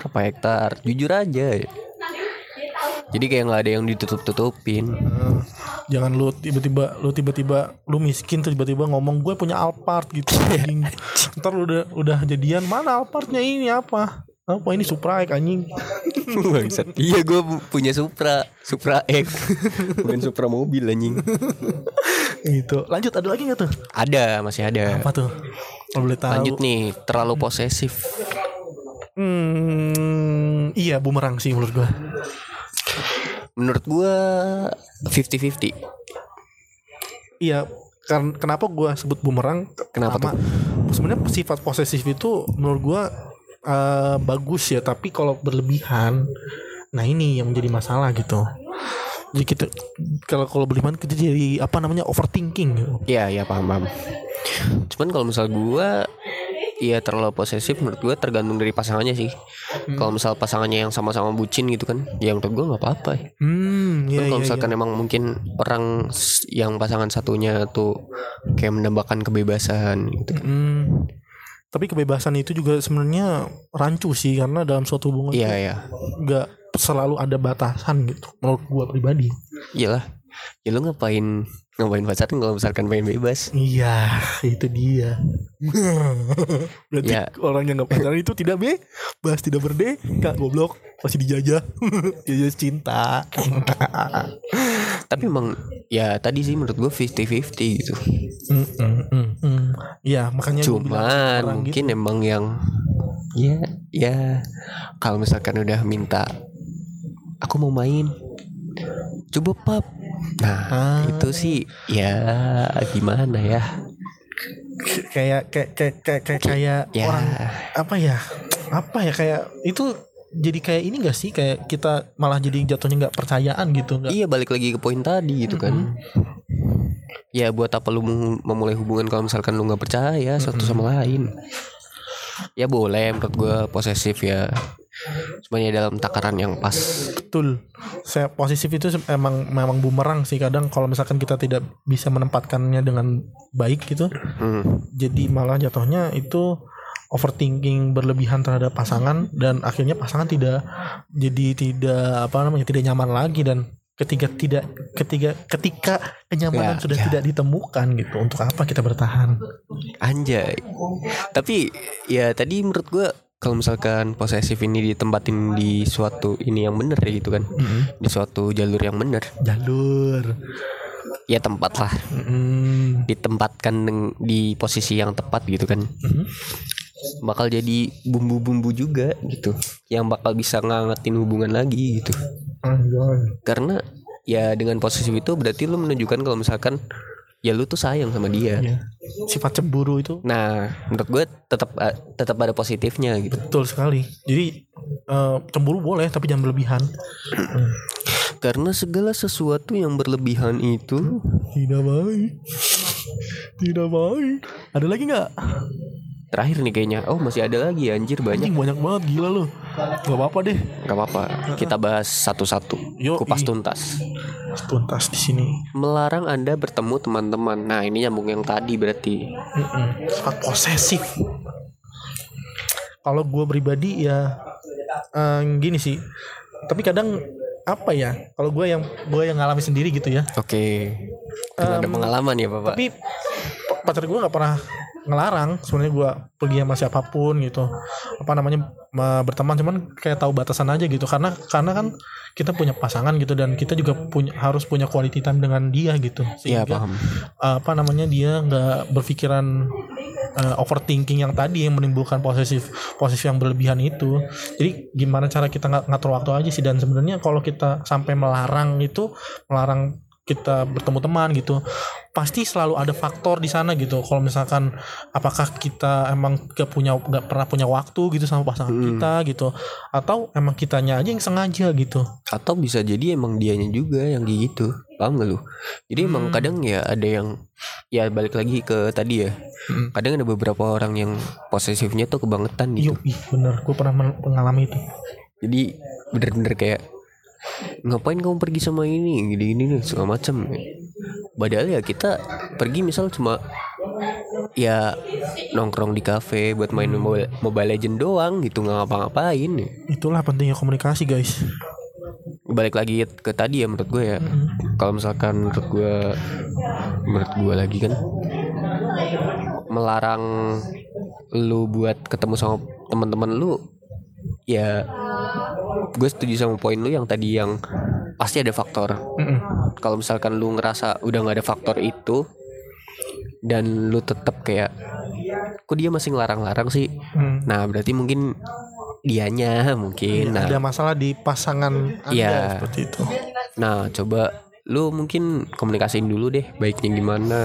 Berapa hektar? Jujur aja. Jadi kayak nggak ada yang ditutup-tutupin. jangan lu tiba-tiba lu tiba-tiba lu miskin tiba-tiba ngomong gue punya Alphard gitu ntar lu udah udah jadian mana Alphardnya ini? Apa? Apa ini Supra X, anjing? Bangsat. Iya gue punya Supra Supra X. Bukan Supra mobil anjing. Gitu. Lanjut ada lagi nggak tuh? Ada masih ada. Apa tuh? Kalau boleh tahu. Lanjut nih Terlalu posesif. Hmm, iya bumerang sih menurut gue Menurut gue 50-50 iya kan kenapa gue sebut bumerang? Kenapa Pertama, sebenarnya sifat posesif itu menurut gue eh, bagus ya tapi kalau berlebihan nah ini yang menjadi masalah gitu. Jadi kita kalau kalau berlebihan kita jadi apa namanya overthinking gitu. Iya iya paham paham. Cuman kalau misal gue Iya terlalu posesif menurut gue tergantung dari pasangannya sih Kalau misal pasangannya yang sama-sama bucin gitu kan Ya menurut gue nggak apa-apa ya hmm iya Kan kalau iya, misalkan emang mungkin orang yang pasangan satunya tuh kayak menambahkan kebebasan gitu. iya. Hmm. tapi kebebasan itu juga sebenarnya rancu sih karena dalam suatu hubungan Iya tuh ya, nggak selalu ada batasan gitu menurut gua pribadi iyalah. Ya lu ngapain ngapain pacaran kalau misalkan pengen bebas? Iya, itu dia. Berarti Ya. orang yang nggak pacaran itu tidak be, bahas tidak berde, kak goblok, masih dijajah, dijajah cinta. Tapi emang ya tadi sih menurut gue 50-50 gitu. Mm, mm, mm, mm. Iya, makanya Cuman orang mungkin gitu. emang yang ya ya kalau misalkan udah minta aku mau main coba pap. Nah Ah. itu sih ya gimana ya? Kayak kayak kayak kayak kayak, kayak ya. orang apa ya, apa ya kayak itu jadi kayak ini gak sih? Kayak kita malah jadi jatuhnya nggak percayaan gitu nggak? iya balik lagi ke poin tadi gitu kan. Ya buat apa lu mem- memulai hubungan kalau misalkan lu nggak percaya satu sama lain? Ya boleh menurut gue posesif ya cuman ya dalam takaran yang pas Betul. Saya posesif itu emang memang bumerang sih kadang kalau misalkan kita tidak bisa menempatkannya dengan baik gitu. Hmm. Jadi malah jatuhnya itu overthinking berlebihan terhadap pasangan dan akhirnya pasangan tidak jadi tidak apa namanya tidak nyaman lagi dan ketika tidak ketika ketika kenyamanan Ya, sudah ya. tidak ditemukan gitu untuk apa kita bertahan Anjay. Tapi ya tadi menurut gua kalau misalkan posesif ini ditempatin di suatu ini yang bener ya gitu kan. Di suatu jalur yang bener. jalur Ya tempat lah. Mm. Ditempatkan di posisi yang tepat gitu kan. Mhm. Bakal jadi bumbu-bumbu juga gitu. Yang bakal bisa ngangetin hubungan lagi gitu. Anjay. Karena ya dengan posesif itu berarti lu menunjukkan kalau misalkan ya lu tuh sayang sama dia. Ya. sifat cemburu itu Nah, menurut gue tetap eh, tetap ada positifnya gitu. Betul sekali. Jadi eh, cemburu boleh tapi jangan berlebihan. Karena segala sesuatu yang berlebihan itu Tidak baik. Tidak baik. Ada lagi nggak? Terakhir nih kayaknya. Oh, masih ada lagi anjir banyak. Anjing banyak banget gila lu. Gak apa-apa deh. Gak apa-apa. Kita bahas satu-satu. Kupas tuntas. Tuntas di sini. Melarang Anda bertemu teman-teman. Nah, ini nyambung yang tadi berarti. Mm-mm. Sifat posesif. Kalau gue pribadi ya eh, gini sih. Tapi kadang apa ya? Kalau gue yang gue yang ngalami sendiri gitu ya. Oke. Karena ada pengalaman ya, Bapak. Tapi pa- pacar gue nggak pernah ngelarang sebenarnya gue pergi sama siapa pun gitu. Apa namanya ma- berteman cuman kayak tahu batasan aja gitu. Karena karena kan kita punya pasangan gitu dan kita juga punya harus punya quality time dengan dia gitu. Iya, sehingga paham. apa namanya dia nggak berpikiran uh, overthinking yang tadi yang menimbulkan posesif posesif yang berlebihan itu. Jadi gimana cara kita nga- ngatur waktu aja sih? Dan sebenarnya kalau kita sampai melarang itu melarang kita bertemu teman gitu pasti selalu ada faktor di sana gitu kalau misalkan apakah kita emang gak punya gak pernah punya waktu gitu sama pasangan kita gitu atau emang kitanya aja yang sengaja gitu Atau bisa jadi emang dianya juga yang kayak gitu. Paham gak lu? Jadi emang kadang ya ada yang ya balik lagi ke tadi ya. Hmm. Kadang ada beberapa orang yang posesifnya tuh kebangetan gitu. Iya, bener gue pernah men- mengalami itu Jadi bener-bener kayak ngapain kamu pergi sama ini gini-gini nih segala macam. Padahal ya kita pergi misal cuma ya nongkrong di kafe buat main mobile, mobile legend doang gitu nggak ngapa-ngapain. itulah pentingnya komunikasi guys Balik lagi ke tadi ya menurut gue ya. kalau misalkan menurut gue menurut gue lagi kan melarang lu buat ketemu sama teman-teman lu ya gue setuju sama poin lu yang tadi yang pasti ada faktor. Kalau misalkan lu ngerasa udah nggak ada faktor itu dan lu tetap kayak kok dia masih ngelarang-larang sih? Hmm. nah berarti mungkin dianya mungkin nah. ada masalah di pasangan anda Iya. seperti itu. Nah coba lu mungkin komunikasiin dulu deh baiknya gimana.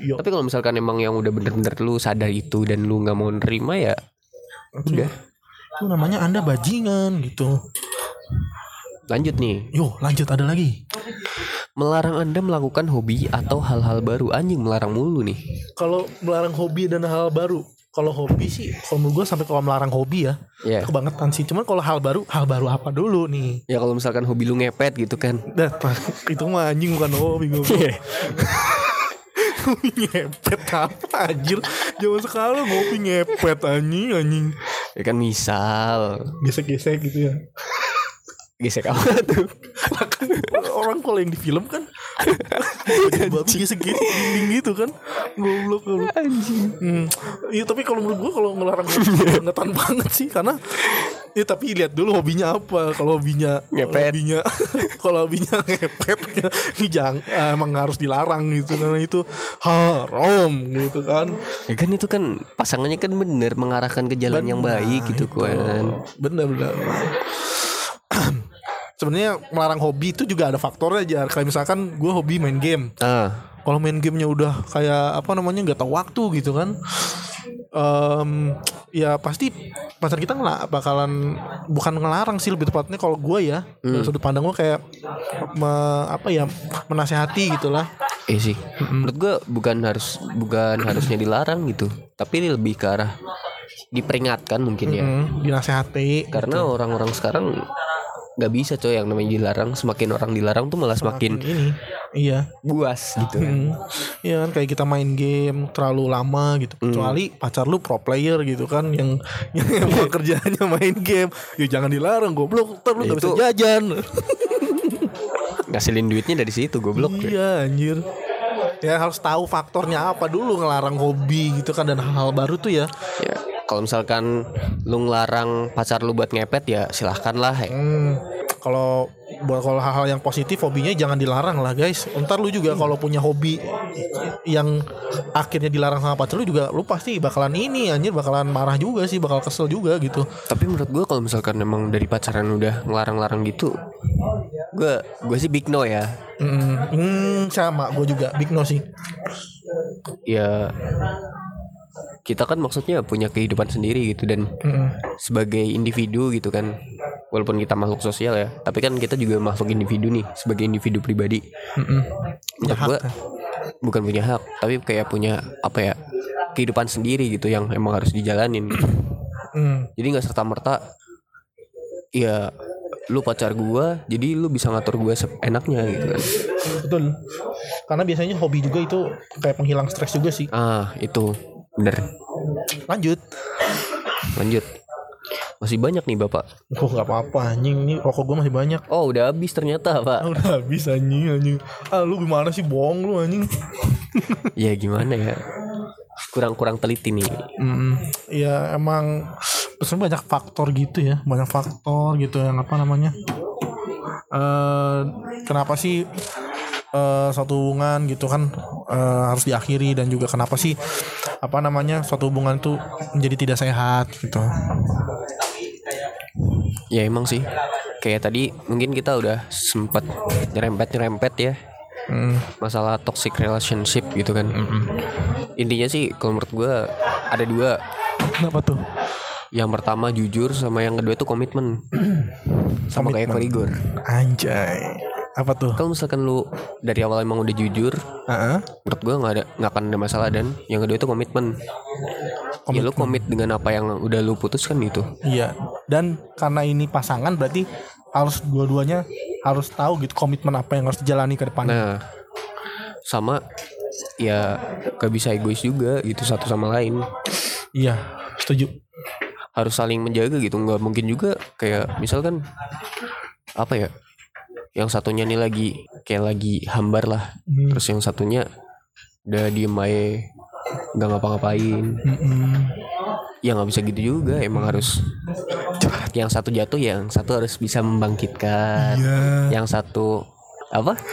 Yo. tapi kalau misalkan emang yang udah bener-bener lu sadar itu dan lu nggak mau nerima ya udah itu namanya anda bajingan gitu. Lanjut nih. Yo lanjut ada lagi. Melarang anda melakukan hobi atau hal-hal baru. Anjing melarang mulu nih. Kalau melarang hobi dan hal baru kalau hobi sih kalau menurut gue sampai kalau melarang hobi ya ya kebangetan sih. Cuman kalau hal baru hal baru apa dulu nih? Ya kalau misalkan hobi lu ngepet gitu kan. Dah, itu mah anjing bukan hobi gue Ngopi ngepet apa anjir? Zaman sekarang ngopi ngepet anjing anjing. Ya kan misal. Gesek-gesek gitu ya. Gesek apa tuh? Kan Orang kalau yang di film kan Babi gitu Dinding gitu kan. Goblok lu. Hmm. Iya tapi kalau menurut gue Kalau ngelarang ngopi Bangetan banget sih Karena Ya tapi lihat dulu hobinya apa. Kalau hobinya Ngepet. Hobinya Kalau hobinya ngepet Ini jangan Emang harus dilarang gitu Karena itu Haram gitu kan. Ya kan itu kan pasangannya kan bener mengarahkan ke jalan yang baik gitu kan. Bener bener Sebenarnya melarang hobi itu juga ada faktornya aja. Kayak misalkan gue hobi main game. ah Kalau main gamenya udah kayak apa namanya nggak tahu waktu gitu kan. Em, ya pasti pacar kita nggak bakalan bukan ngelarang sih lebih tepatnya kalau gue ya dari sudut pandang gue kayak me- apa ya menasehati gitulah Iya sih. Menurut gua bukan harus bukan harusnya dilarang gitu, tapi ini lebih ke arah diperingatkan mungkin ya. Hmm, dinasehati Karena orang-orang sekarang nggak bisa coy yang namanya dilarang. Semakin orang dilarang tuh malah semakin ini iya buas gitu. kan. Hmm. Iya kan kayak kita main game terlalu lama gitu. Kecuali pacar lu pro player gitu kan yang yang emang kerjanya main game. Ya jangan dilarang goblok, ntar lu gak bisa jajan. Ngasilin duitnya dari situ goblok. ya. iya anjir. Ya harus tahu faktornya apa dulu ngelarang hobi gitu kan dan hal-hal baru tuh ya. Ya, kalau misalkan lu ngelarang pacar lu buat ngepet ya silahkan lah. ya. Hmm, kalau buat kalau hal-hal yang positif hobinya jangan dilarang lah guys. Ntar lu juga kalau punya hobi yang akhirnya dilarang sama pacar lu juga lu pasti bakalan ini anjir bakalan marah juga sih, bakal kesel juga gitu. Tapi menurut gua kalau misalkan emang dari pacaran udah ngelarang-larang gitu, gua gua sih big no ya. Hmm, hmm, sama gue juga big no sih. Ya kita kan maksudnya punya kehidupan sendiri gitu dan Hmm, sebagai individu gitu kan walaupun kita makhluk sosial ya tapi kan kita juga makhluk individu nih sebagai individu pribadi. Menurut gua bukan punya hak tapi kayak punya apa ya kehidupan sendiri gitu yang emang harus dijalanin. Gitu. Hmm, jadi nggak serta merta ya lu pacar gua jadi lu bisa ngatur gua seenaknya gitu kan. Betul. Karena biasanya hobi juga itu kayak penghilang stres juga sih. ah itu bener Lanjut. lanjut masih banyak nih bapak Oh nggak apa-apa anjing ini rokok gue masih banyak. oh udah habis ternyata pak Ah, udah habis anjing anjing. Ah lu gimana sih bohong lu anjing. ya gimana ya kurang-kurang teliti nih Hmm, ya emang sebenarnya banyak faktor gitu ya, banyak faktor gitu yang apa namanya. eh kenapa sih eh suatu hubungan gitu kan eh, harus diakhiri dan juga kenapa sih apa namanya suatu hubungan itu menjadi tidak sehat gitu. Ya emang sih. Kayak tadi mungkin kita udah sempat nyerempet-nyerempet ya. Hmm, Masalah toxic relationship gitu kan. Intinya sih kalau menurut gue ada dua. Kenapa tuh? Yang pertama jujur sama yang kedua itu komitmen. Sama kayak korigor Anjay. Apa tuh? Kalau misalkan lu dari awal emang udah jujur Heeh. Menurut gue gak, ada, nggak akan ada masalah Dan yang kedua itu komitmen Ya lu komit dengan apa yang udah lu putuskan gitu Iya. Dan karena ini pasangan berarti harus dua-duanya harus tahu gitu komitmen apa yang harus dijalani ke depan. Nah, sama ya gak bisa egois juga gitu satu sama lain. Iya, setuju. Harus saling menjaga gitu. nggak mungkin juga kayak misalkan apa ya? Yang satunya nih lagi kayak lagi hambar lah Hmm. terus yang satunya udah diem aja nggak ngapa-ngapain Mm-mm. ya nggak bisa gitu juga emang harus yang satu jatuh yang satu harus bisa membangkitkan Iya. yang satu apa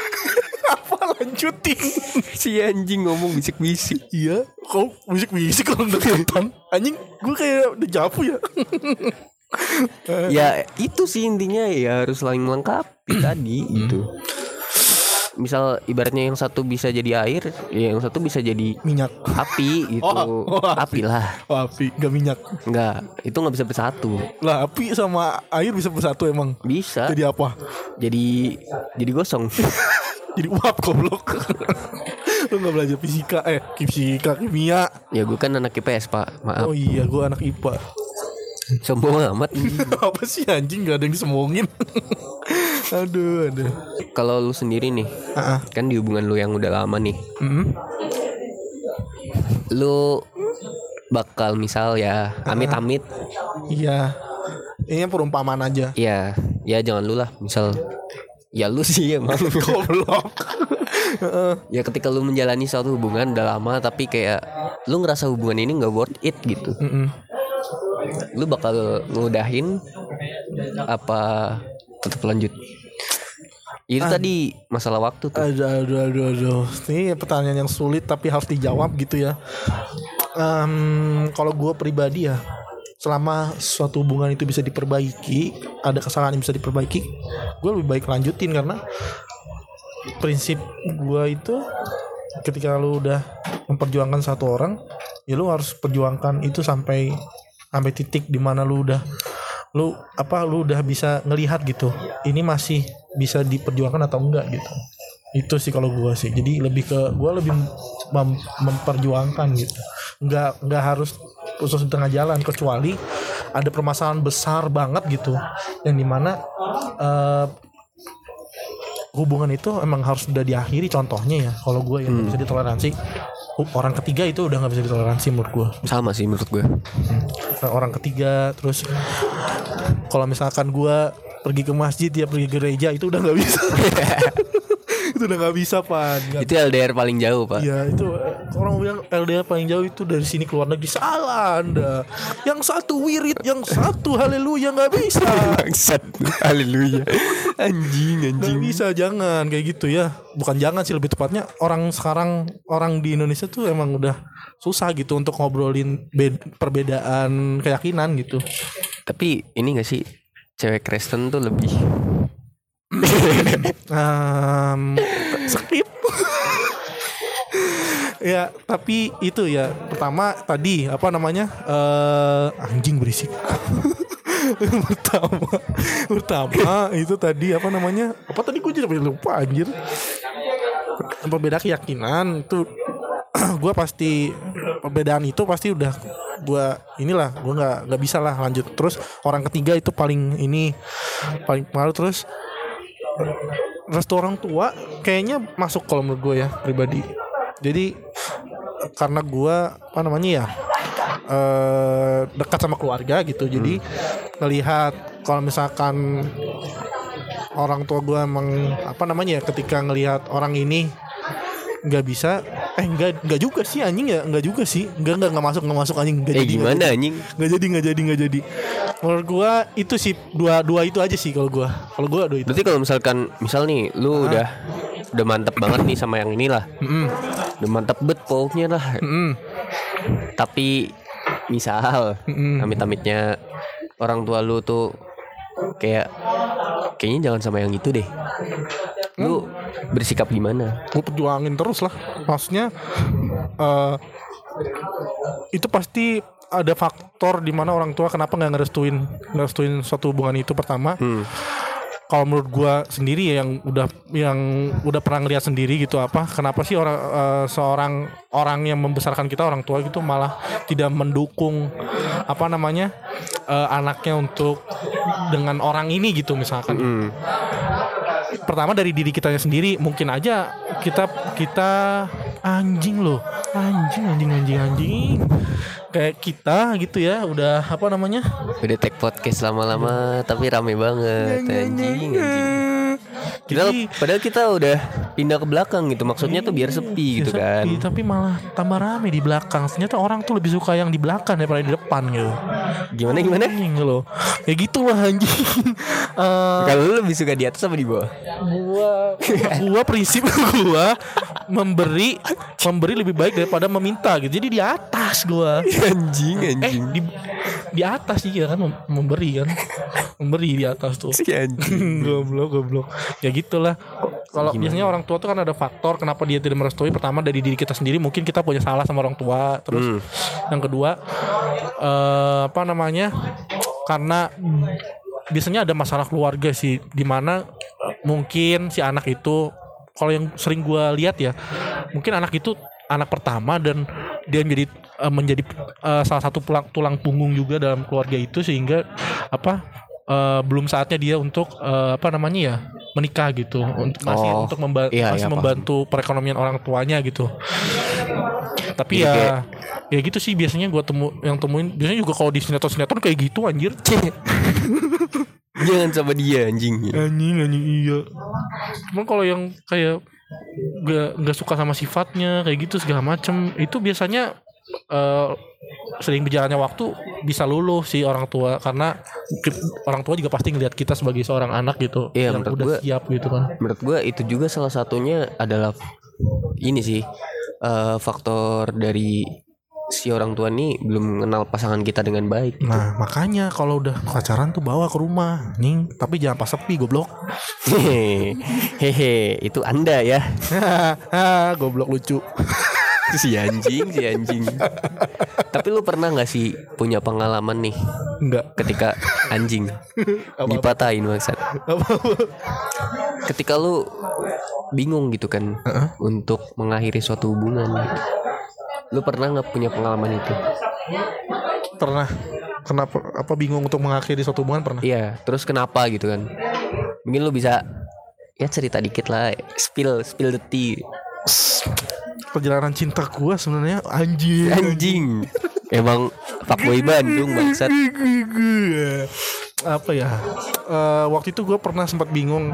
Apa lanjutin? si anjing ngomong bisik-bisik Iya, kok bisik-bisik kalau deketan. Anjing, gue kayak udah japu ya. ya itu sih intinya ya harus saling melengkapi tadi itu misal ibaratnya yang satu bisa jadi air ya yang satu bisa jadi Minyak. api gitu Oh, oh, api lah Oh, api, gak minyak. enggak itu nggak bisa bersatu Lah, api sama air bisa bersatu emang. bisa Jadi apa? jadi jadi gosong Jadi uap goblok. Lu gak belajar fisika eh fisika kimia. ya gue kan anak IPS pak maaf Oh iya, gue anak IPA. sombong amat apa sih anjing gak ada yang disemongin. aduh, aduh. kalau lu sendiri nih ah. kan di hubungan lu yang udah lama nih Mm. lu bakal misal ya amit-amit Iya. Ini perumpamaan aja. ya ya jangan lu lah misal ya lu sih emang Goblok. ya ketika lu menjalani suatu hubungan udah lama tapi kayak lu ngerasa hubungan ini nggak worth it gitu Mm-mm. Lu bakal ngudahin apa tetap lanjut itu tadi masalah waktu tuh Aduh, aduh, aduh, aduh. Ini pertanyaan yang sulit tapi harus dijawab gitu ya. Em, kalau gue pribadi ya, selama suatu hubungan itu bisa diperbaiki, ada kesalahan yang bisa diperbaiki, gue lebih baik lanjutin karena prinsip gue itu ketika lu udah memperjuangkan satu orang, ya lu harus perjuangkan itu sampai sampai titik di mana lu udah lu apa lu udah bisa ngelihat gitu ini masih bisa diperjuangkan atau enggak gitu. Itu sih kalau gua sih. Jadi lebih ke gua lebih mem- memperjuangkan gitu. Nggak nggak harus khusus di tengah jalan kecuali ada permasalahan besar banget gitu yang di mana eh, hubungan itu emang harus udah diakhiri contohnya ya kalau gue yang nggak bisa ditoleransi orang ketiga itu udah nggak bisa ditoleransi menurut gue sama sih menurut gue Nah, orang ketiga terus kalau misalkan gua pergi ke masjid ya pergi ke gereja itu udah nggak bisa itu udah nggak bisa pan. Nggak- itu LDR paling jauh pak. Ya itu eh, orang bilang LDR paling jauh itu dari sini keluar negeri. Salah anda. Yang satu wirid yang satu haleluya nggak bisa. Bangsat. Haleluya. Anjing anjing. bisa jangan kayak gitu ya. Bukan jangan sih lebih tepatnya orang sekarang orang di Indonesia tuh emang udah susah gitu untuk ngobrolin bed- perbedaan keyakinan gitu. Tapi ini gak sih cewek Kristen tuh lebih um, skip ya tapi itu ya pertama tadi apa namanya eh anjing berisik. Pertama pertama itu tadi apa namanya apa tadi gue jadi lupa anjir. Berbeda keyakinan itu gue pasti perbedaan itu pasti udah gue inilah gue nggak nggak bisa lah lanjut. Terus orang ketiga itu paling ini paling pengaruh terus restu orang tua kayaknya masuk kalau menurut gue ya pribadi. Jadi karena gue apa namanya ya eh dekat sama keluarga gitu jadi ngelihat kalau misalkan orang tua gue emang apa namanya ya ketika ngelihat orang ini nggak bisa eh nggak nggak juga sih anjing ya nggak juga sih. Nggak nggak nggak masuk nggak masuk anjing. Nggak eh jadi, gimana jadi. anjing? Nggak jadi nggak jadi nggak jadi. Menurut gua itu sih dua dua itu aja sih kalau gua. Kalau gua dua itu. Berarti kalau misalkan misal nih lu udah udah mantep banget nih sama yang inilah. Mm-mm. udah mantep bet pokoknya lah. Mm-mm. tapi misal Mm-mm. amit-amitnya orang tua lu tuh kayak kayaknya jangan sama yang itu deh. Lu bersikap gimana gua perjuangin terus lah maksudnya eh itu pasti ada faktor di mana orang tua kenapa nggak ngerestuin ngerestuin suatu hubungan itu pertama hmm. kalau menurut gua sendiri ya yang udah yang udah pernah ngeliat sendiri gitu apa kenapa sih orang eh, seorang orang yang membesarkan kita orang tua gitu malah tidak mendukung apa namanya eh, anaknya untuk dengan orang ini gitu misalkan Hmm. Pertama dari diri kita sendiri mungkin aja kita kita anjing loh. Anjing anjing anjing anjing kayak kita gitu ya udah apa namanya udah take podcast lama-lama tapi rame banget anjing anjing Padahal, Jadi padahal kita udah pindah ke belakang gitu. Maksudnya tuh biar sepi gitu kan. sepi, tapi malah tambah rame di belakang. Ternyata orang tuh lebih suka yang di belakang daripada di depan gitu. Gimana gimana? Anjing loh. Ya gitu lah anjing. Eh, Kalau lu lebih suka di atas apa di bawah? gua gua prinsip gua memberi memberi lebih baik daripada meminta gitu. Jadi di atas gua. Anjing Eh anjing. di di atas sih ya kan mem- memberi kan. Memberi di atas tuh. Si anjing. goblok goblok. Ya gitulah. Kalau biasanya orang tua tuh kan ada faktor kenapa dia tidak merestui. Pertama dari diri kita sendiri mungkin kita punya salah sama orang tua. Terus yang kedua eh apa namanya? Karena biasanya ada masalah keluarga sih di mana eh, mungkin si anak itu kalau yang sering gua lihat ya mungkin anak itu anak pertama dan dia menjadi eh, menjadi eh, salah satu tulang tulang punggung juga dalam keluarga itu sehingga apa eh, belum saatnya dia untuk eh, apa namanya ya menikah gitu untuk masih Oh, untuk memba- iya, masih iya, paham. membantu perekonomian orang tuanya gitu tapi ya kayak- ya gitu sih biasanya gua temu yang temuin biasanya juga kalau di sinetron sinetron kayak gitu anjir Jangan sama dia anjing. anjing anjing iya cuman kalau yang kayak gak nggak suka sama sifatnya kayak gitu segala macem. Itu biasanya eh sering berjalannya waktu bisa luluh si orang tua. Karena orang tua juga pasti ngelihat kita sebagai seorang anak gitu Iya, yang udah gua- siap gitu kan. Menurut gue itu juga salah satunya adalah ini sih eh, faktor dari si orang tua nih belum mengenal pasangan kita dengan baik. nah makanya kalau udah pacaran tuh bawa ke rumah nih tapi jangan pas sepi goblok Hehe, itu anda ya. goblok lucu si anjing, si anjing. Tapi lu pernah nggak sih punya pengalaman nih enggak ketika anjing dipatahin maksud? Ketika lu bingung gitu kan untuk mengakhiri suatu hubungan. gitu. Lu pernah nggak punya pengalaman itu? pernah kenapa apa bingung untuk mengakhiri suatu hubungan pernah Iya, terus kenapa gitu kan? Mungkin lu bisa ya cerita dikit lah, spill spill the tea. perjalanan cinta gua sebenarnya anjing Anjing. Emang fuckboy Bandung bangsat. apa ya Eh, waktu itu gue pernah sempat bingung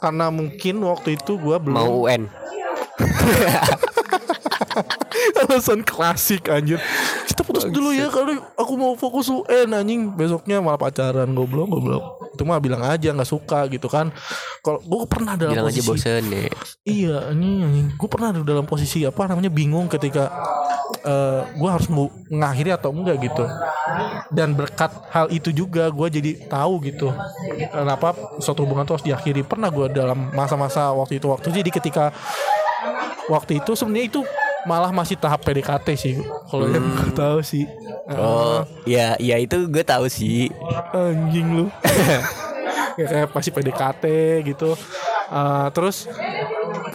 karena mungkin waktu itu gue belum Mau UN. alasan klasik anjir. Kita putus dulu ya karena aku mau fokus UN anjing besoknya malah pacaran goblok goblok. Itu mah bilang aja nggak suka gitu kan. Kalau gue pernah dalam Bilang aja posisi bosen ya. Iya, ini gue pernah dalam posisi apa namanya bingung ketika eh gue harus mau mengakhiri atau enggak gitu. Dan berkat hal itu juga gue jadi tahu gitu kenapa suatu hubungan itu harus diakhiri. Pernah gue dalam masa-masa waktu itu waktu jadi ketika waktu itu sebenarnya itu malah masih tahap PDKT sih kalau yang gue tahu sih. Oh, ya, ya itu gue tahu sih. anjing lu. Ya kayak pasti PDKT gitu. Eh, terus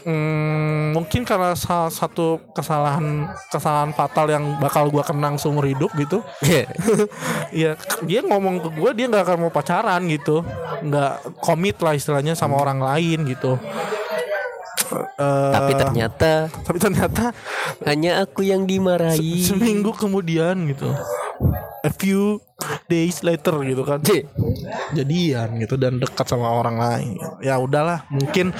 mm, mungkin karena salah satu kesalahan kesalahan fatal yang bakal gua kenang seumur hidup gitu. Ya dia ngomong ke gue dia nggak akan mau pacaran gitu. Nggak komit lah istilahnya sama orang lain gitu Tapi ternyata tapi ternyata hanya aku yang dimarahi. seminggu kemudian gitu. A few days later gitu kan. Jadian gitu dan dekat sama orang lain. Ya udahlah mungkin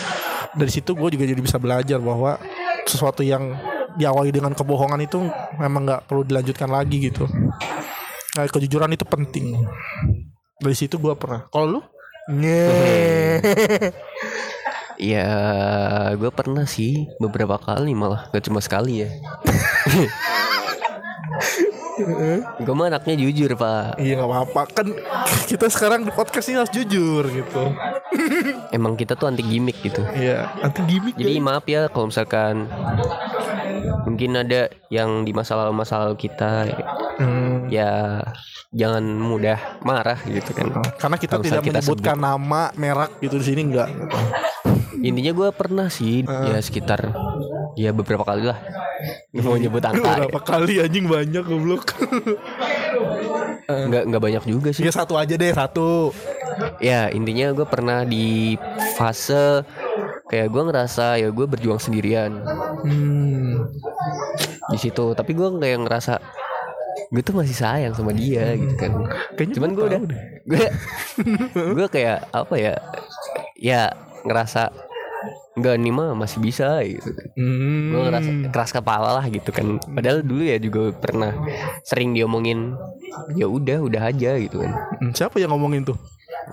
dari situ gue juga jadi bisa belajar bahwa sesuatu yang diawali dengan kebohongan itu memang nggak perlu dilanjutkan lagi gitu. Nah, kejujuran itu penting. Dari situ gue pernah. Kalau lu? Nge. Ya, gue pernah sih beberapa kali malah, gak cuma sekali ya. gue mah anaknya jujur pak. Iya nggak apa-apa kan kita sekarang di podcast ini harus jujur gitu. Emang kita tuh anti gimmick gitu. Iya nanti gimmick. Jadi maaf ya kalau misalkan mungkin ada yang di masa lalu masa lalu kita Hmm. ya jangan mudah marah gitu kan. Karena kita tidak kita menyebutkan nama merek gitu di sini enggak. Intinya gue pernah sih ya sekitar ya beberapa kali lah. Gak mau nyebut angka. Berapa kali anjing banyak goblok. Nggak nggak banyak juga sih. ya satu aja deh satu. Ya intinya gue pernah di fase kayak gue ngerasa ya gue berjuang sendirian Hmm. di situ. Tapi gue kayak ngerasa gue tuh masih sayang sama dia gitu kan. Kayaknya Cuman gua gue udah gue gue kayak apa ya ya ngerasa Enggak nih mah masih bisa gitu. Hmm. Gue ngerasa keras kepala lah gitu kan. Padahal dulu ya juga pernah sering diomongin ya udah udah aja gitu kan. Hmm, Siapa yang ngomongin tuh?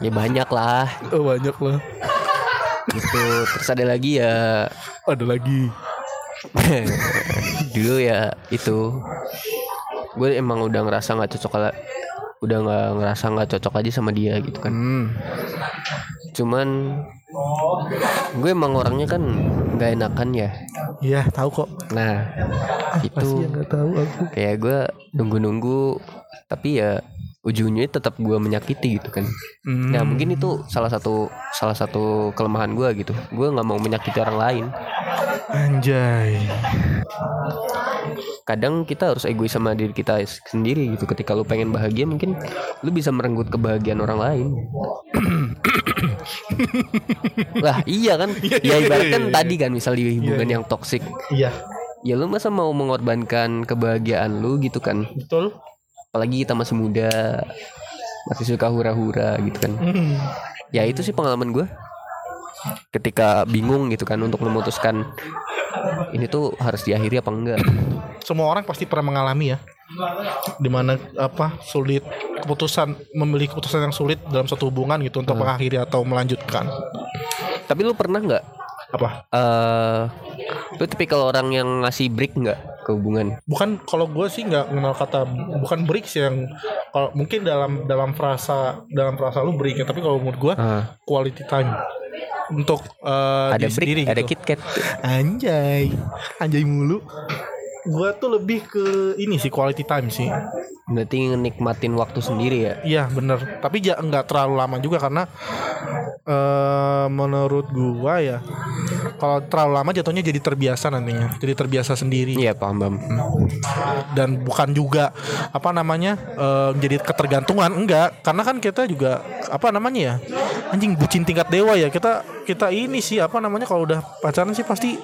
Ya banyak lah Oh, banyak lah. gitu. Terus ada lagi ya Ada lagi. dulu ya itu gue emang udah ngerasa nggak cocok lah udah nggak ngerasa nggak cocok aja sama dia gitu kan Hmm. cuman gue emang orangnya kan nggak enakan ya Iya, tahu kok. nah Pasti itu nggak tahu aku. kayak gue nunggu-nunggu tapi ya ujungnya tetap gue menyakiti gitu kan Hmm. nah mungkin itu salah satu salah satu kelemahan gue gitu gue nggak mau menyakiti orang lain Anjay. kadang kita harus egois sama diri kita sendiri gitu. Ketika lu pengen bahagia mungkin lu bisa merenggut kebahagiaan orang lain. Lah iya kan? Ya ibaratkan tadi kan misal di hubungan yang toksik Iya. ya lu masa mau mengorbankan kebahagiaan lu gitu kan? Betul. apalagi kita masih muda masih suka hura-hura gitu kan? Hmm. ya itu sih pengalaman gue ketika bingung gitu kan untuk memutuskan ini tuh harus diakhiri apa enggak Semua orang pasti pernah mengalami ya. Di mana apa sulit keputusan memilih keputusan yang sulit dalam satu hubungan gitu untuk mengakhiri atau melanjutkan. tapi lu pernah nggak Apa? eh lu tipikal orang yang ngasih break nggak ke hubungan Bukan kalau gue sih nggak mengenal kata bukan break sih yang kalau mungkin dalam dalam frasa dalam frasa lu break ya, tapi kalau menurut gue Ah, quality time untuk eh, ada diri break sendiri ada gitu. KitKat Anjay, anjay mulu. Gua tuh lebih ke ini sih quality time sih. berarti nikmatin waktu sendiri ya? Iya bener. Tapi ja, nggak terlalu lama juga karena eh menurut gua ya kalau terlalu lama jatuhnya jadi terbiasa nantinya. Jadi terbiasa sendiri. Iya paham paham dan bukan juga apa namanya eh, jadi ketergantungan. Enggak. Karena kan kita juga apa namanya ya anjing bucin tingkat dewa ya. Kita kita ini sih apa namanya kalau udah pacaran sih pasti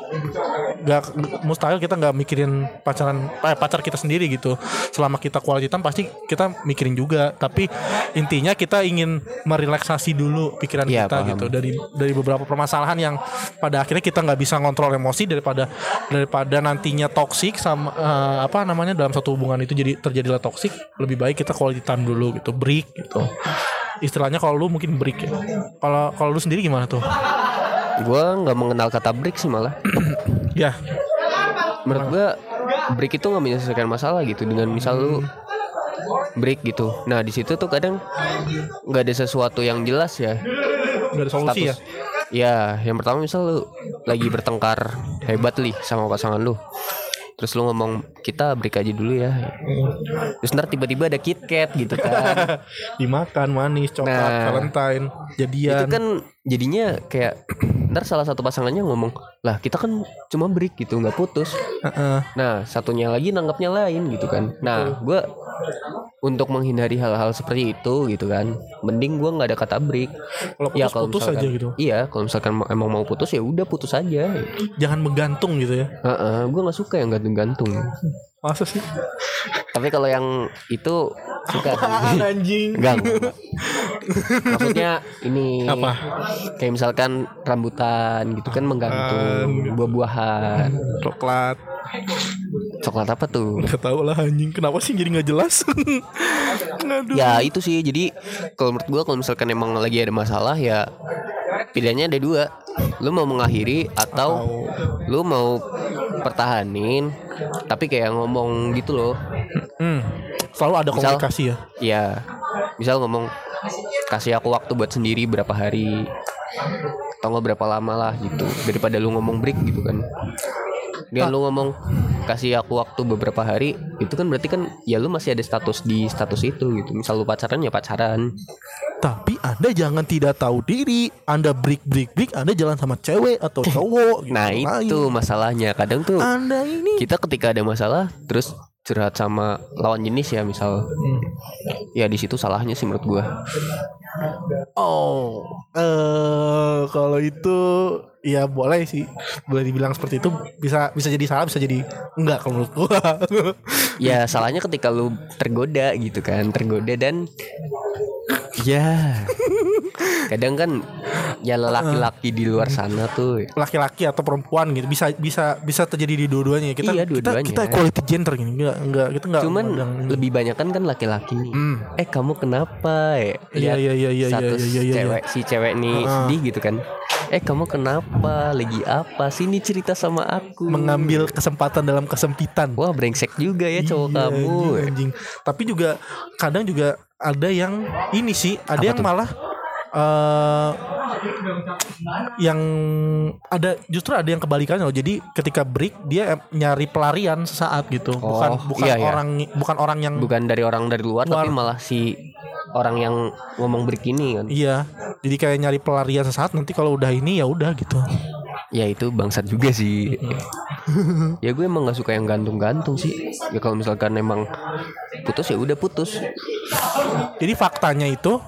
nggak mustahil kita nggak mikirin pacaran eh, pacar kita sendiri gitu. Selama kita quality time pasti kita mikirin juga. Tapi intinya kita ingin merelaksasi dulu pikiran Iya, kita paham. gitu dari dari beberapa permasalahan yang pada akhirnya kita nggak bisa ngontrol emosi daripada daripada nantinya toksik sama eh, apa namanya dalam satu hubungan itu jadi terjadilah toksik lebih baik kita quality time dulu gitu. Break gitu. Istilahnya kalau lu mungkin break ya. Kalau kalau lu sendiri gimana tuh? Gue nggak mengenal kata break sih malah. Ya. Menurut gue break itu nggak menyelesaikan masalah gitu dengan misal lu break gitu nah di situ tuh kadang nggak ada sesuatu yang jelas ya udah ada solusi ya Ya, yang pertama misal lu lagi bertengkar hebat nih sama pasangan lu. Terus lu ngomong kita break aja dulu ya. Terus ntar tiba-tiba ada KitKat gitu kan. dimakan manis coklat Nah. Valentine Itu jadian kan jadinya kayak ntar salah satu pasangannya ngomong lah kita kan cuma break gitu nggak putus. Heeh. Nah satunya lagi nanggapnya lain gitu kan. Nah gue untuk menghindari hal-hal seperti itu gitu kan, mending gue nggak ada kata break. kalau putus Ya kalau putus misalkan aja gitu Iya, kalau misalkan emang mau putus ya udah putus aja. jangan menggantung gitu ya Heeh, gue nggak suka yang gantung-gantung. Masa sih Tapi kalau yang itu suka. anjing Enggak. Maksudnya ini Apa? Kayak misalkan rambutan gitu kan menggantung buah-buahan. coklat Coklat apa tuh? Gak tau lah anjing Kenapa sih jadi gak jelas Aduh Ya itu sih jadi kalau menurut gua kalau misalkan emang lagi ada masalah ya pilihannya ada dua. Lu mau mengakhiri atau lu mau pertahanin tapi kayak ngomong gitu loh. hmm. Selalu ada Misal- komunikasi ya Ya, misal ngomong kasih aku waktu buat sendiri berapa hari atau nggak berapa lama lah gitu daripada lu ngomong break gitu kan. Dia lu ngomong kasih aku waktu beberapa hari itu kan berarti kan ya lu masih ada status di status itu gitu. Misal lu pacaran ya pacaran. Tapi anda jangan tidak tahu diri Anda break break break Anda jalan sama cewek atau cowok gitu. Nah Lain. itu masalahnya kadang tuh Anda ini kita ketika ada masalah terus curhat sama lawan jenis ya misal ya di situ salahnya sih menurut gua Oh eh Kalau itu Ya boleh sih. Boleh dibilang seperti itu. Bisa bisa jadi salah Bisa jadi Enggak kalau menurut gua. Ya salahnya ketika lu tergoda gitu kan tergoda dan ya. Kadang kan ya laki-laki di luar sana tuh. Laki-laki atau perempuan gitu bisa bisa bisa terjadi di dua-duanya. Kita Iya, kita dua-duanya. kita equality gender gini enggak enggak kita enggak cuman ini. lebih banyak kan kan laki-laki nih. Hmm. eh kamu kenapa ya Iya, Lihat iya, iya, iya, satu iya, iya, iya, cewek si cewek nih Ah. sedih gitu kan eh kamu kenapa lagi apa sini cerita sama aku mengambil kesempatan dalam kesempitan wah brengsek juga ya cowok Iya, kamu anjing, anjing. Tapi juga kadang juga ada yang ini sih, ada Apa yang tuh? malah eh yang ada justru ada yang kebalikannya loh. Jadi ketika break dia nyari pelarian sesaat gitu. bukan Oh, bukan iya, iya. orang bukan orang yang bukan dari orang dari luar, Luar. tapi malah si orang yang ngomong break ini kan Iya. Jadi kayak nyari pelarian sesaat nanti kalau udah ini ya udah gitu. ya itu bangsat juga sih ya gue emang nggak suka yang gantung-gantung sih ya kalau misalkan emang putus ya udah putus Jadi faktanya itu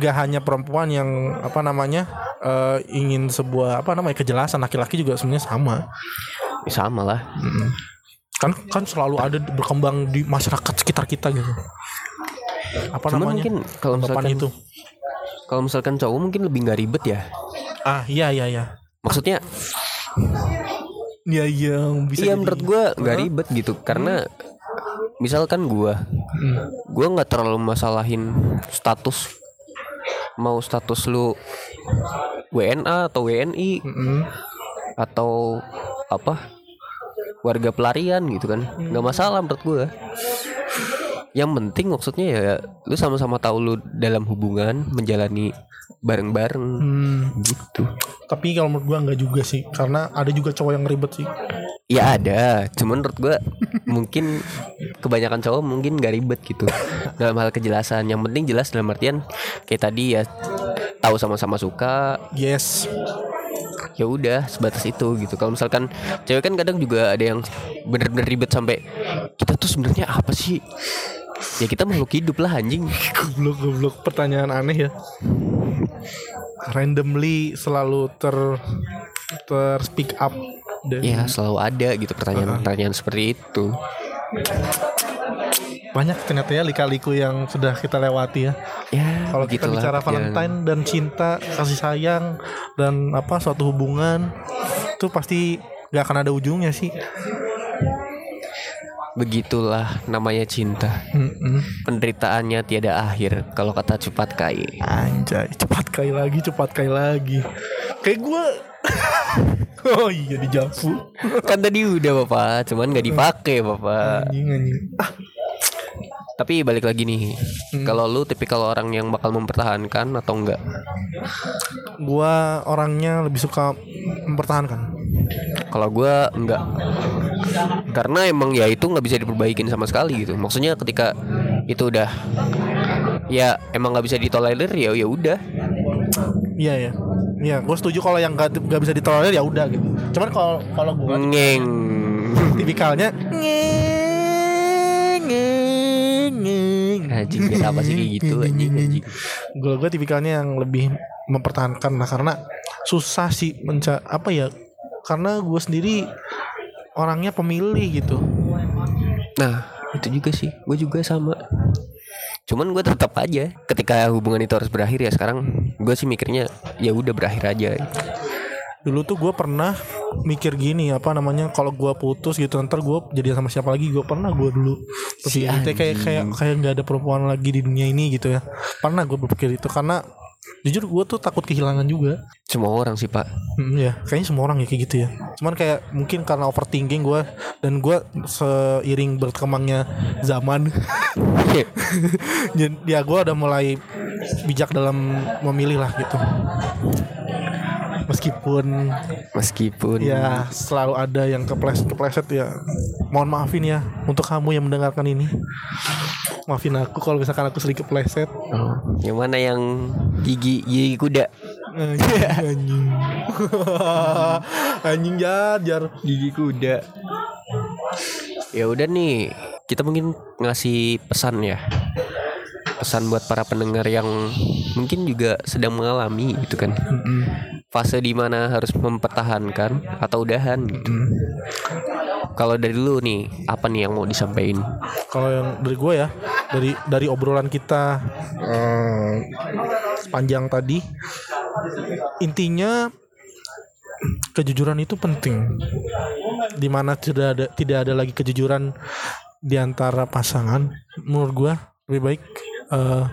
gak hanya perempuan yang apa namanya eh, ingin sebuah apa namanya kejelasan. Laki-laki juga sebenarnya sama. ya sama lah. Kan kan selalu ada berkembang di masyarakat sekitar kita gitu. Apa Cuman namanya mungkin kalau misalkan itu. kalau misalkan cowok mungkin lebih nggak ribet ya. Ah iya iya iya. Maksudnya iya iya bisa iya jadi. menurut gue nggak ribet gitu. Karena misalkan gue gue nggak terlalu masalahin status mau status lu WNA atau WNI Mm-mm. atau apa? Warga pelarian gitu kan? Nggak masalah menurut gue yang penting maksudnya ya lu sama-sama tahu lu dalam hubungan menjalani bareng-bareng. Hmm, gitu. Tapi kalau menurut gua enggak juga sih karena ada juga cowok yang ribet sih. Ya ada cuman menurut gue mungkin kebanyakan cowok mungkin gak ribet gitu. Dalam hal kejelasan yang penting jelas dalam artian kayak tadi ya tahu sama-sama suka. Yes. Ya udah sebatas itu gitu. Kalau misalkan cewek kan kadang juga ada yang bener-bener ribet sampai kita tuh sebenarnya apa sih ya kita makhluk hidup lah anjing. Goblok goblok. Pertanyaan aneh ya. Randomly selalu ter ter speak up dan ya selalu ada gitu pertanyaan-pertanyaan seperti itu. Banyak ternyata ya lika-liku yang sudah kita lewati ya. Ya Kalau kita bicara. Valentine dan cinta, kasih sayang dan apa suatu hubungan itu pasti gak akan ada ujungnya sih. Begitulah namanya cinta Mm-mm. penderitaannya tiada akhir kalau kata cepat kai Anjay, cepat kali lagi, cepat kali lagi. Kayak gue. oh iya di Javu. kan tadi udah bapak cuman nggak dipakai bapak Anjing anjing. Ah, tapi balik lagi nih kalau lu tipikal orang yang bakal mempertahankan atau enggak? Gua orangnya lebih suka mempertahankan. kalau gua enggak. Karena emang ya itu nggak bisa diperbaikin sama sekali gitu. Maksudnya ketika itu udah ya emang nggak bisa ditolerir ya ya udah. Iya ya. Iya, gue setuju kalau yang gak, gak bisa ditolerir ya udah gitu. Cuman kalau kalau gue ngeng. tipikalnya ngeng ngeng. anjing kenapa sih kayak gitu anjing anjing gue gue tipikalnya yang lebih mempertahankan lah karena susah sih menca apa ya karena gue sendiri orangnya pemilih gitu. Nah itu juga sih gue juga sama. Cuman gue tetap aja ketika hubungan itu harus berakhir ya sekarang gue sih mikirnya ya udah berakhir aja. Dulu tuh gue pernah mikir gini apa namanya kalau gue putus gitu ntar gue jadi sama siapa lagi? Gue pernah gue dulu. Si berpikir gitu, kayak kayak kayak nggak ada perempuan lagi di dunia ini gitu ya. Pernah gue berpikir itu karena jujur gue tuh takut kehilangan juga. Semua orang sih pak. Hmm, ya kayaknya semua orang ya kayak gitu ya. Cuman kayak mungkin karena overthinking gue dan gue seiring berkembangnya zaman. Ya gue udah mulai bijak dalam memilih lah gitu meskipun meskipun. ya selalu ada yang kepleset kepleset ya. Mohon maafin ya untuk kamu yang mendengarkan ini. Maafin aku kalau misalkan aku sedikit kepleset. Oh, yang mana yang gigi gigi kuda? Anjing anjing. Anjing jar jar. Gigi kuda. Ya udah nih kita mungkin ngasih pesan ya. Pesan buat para pendengar yang mungkin juga sedang mengalami gitu kan fase di mana harus mempertahankan atau udahan gitu. Kalau dari dulu nih apa nih yang mau disampaikan? Kalau yang dari gue ya dari dari obrolan kita eh, sepanjang tadi intinya kejujuran itu penting. Di mana tidak ada tidak ada lagi kejujuran di antara pasangan menurut gua lebih baik eh,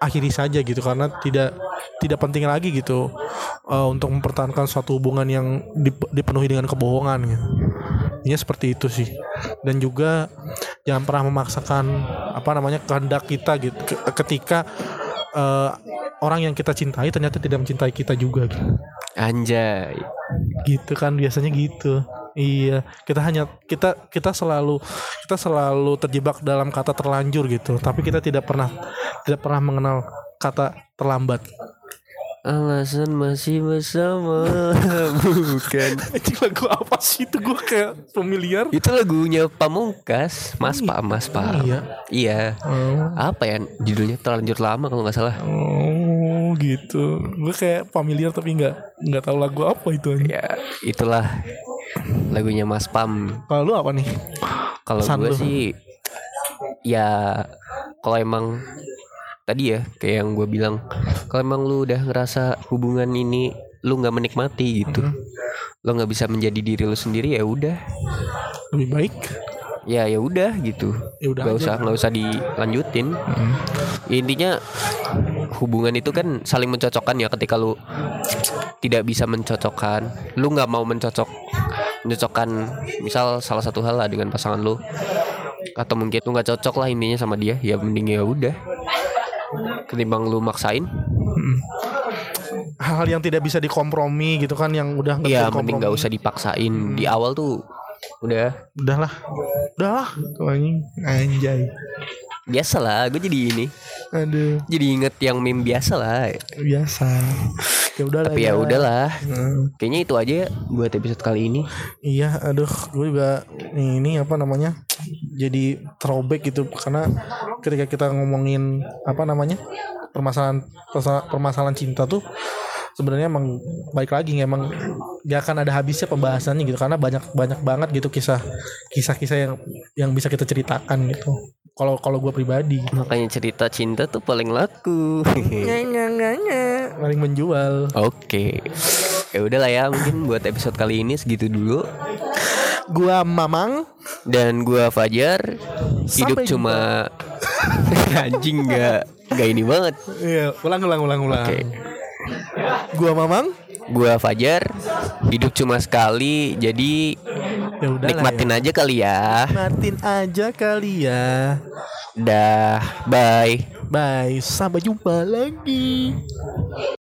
akhiri saja gitu karena tidak tidak penting lagi gitu eh, untuk mempertahankan suatu hubungan yang dip- dipenuhi dengan kebohongan gitu. Intinya seperti itu sih. Dan juga jangan pernah memaksakan apa namanya kehendak kita gitu ke- ketika eh, orang yang kita cintai ternyata tidak mencintai kita juga gitu. Anjay. Gitu kan biasanya gitu. Iya, kita hanya kita kita selalu kita selalu terjebak dalam kata terlanjur gitu, tapi kita tidak pernah tidak pernah mengenal kata terlambat. Alasan masih bersama. Bukan. Anjing lagu apa sih? Itu gue kayak familiar. Itu lagunya Pamungkas Mas Pam Mas Pam. Iya. Iya. Oh, Apa ya? Judulnya terlanjur lama kalau nggak salah. Oh gitu. Gue kayak familiar tapi nggak nggak tahu lagu apa itu. Ya itulah Lagunya Mas Pam Kalau lu apa nih? Kalau gue sih Ya Kalau emang Tadi ya Kayak yang gue bilang Kalau emang lu udah ngerasa hubungan ini Lu nggak menikmati gitu Lu nggak bisa menjadi diri lu sendiri ya udah Lebih baik. Ya ya udah gitu. Ya udah nggak usah nggak usah dilanjutin. Intinya hubungan itu kan saling mencocokkan ya ketika lu tidak bisa mencocokkan. Lu nggak mau mencocok mencocokkan misal salah satu hal lah dengan pasangan lu. Atau mungkin lu nggak cocok lah intinya sama dia ya mending ya udah. Ketimbang lu maksain. Hal yang tidak bisa dikompromi gitu kan yang udah nggak ya mending nggak usah dipaksain. Di awal tuh udah Udahlah. Udahlah. Anjing. Anjay. biasa lah gue jadi ini Aduh, jadi inget yang meme biasa lah biasa. Ya udah tapi ya udahlah Hmm. Kayaknya itu aja buat episode kali ini. Iya, aduh, gue juga ini apa namanya, jadi throwback gitu karena ketika kita ngomongin apa namanya permasalahan permasalahan cinta tuh sebenarnya emang baik lagi emang gak akan ada habisnya pembahasannya gitu karena banyak banyak banget gitu kisah kisah-kisah yang yang bisa kita ceritakan gitu. Kalau kalau gue pribadi Makanya cerita cinta tuh paling laku. paling menjual. Oke. Ya udahlah ya, mungkin buat episode kali ini segitu dulu. Gua Mamang Dan gua Fajar. Hidup Sampai cuma anjing nggak nggak ini banget. Iya, ulang ulang ulang ulang. Oke. Gua Mamang. Gua Fajar. Hidup cuma sekali, jadi Ya nikmatin aja kali ya. Nikmatin aja kali ya. Dah, bye. Bye, sampai jumpa lagi.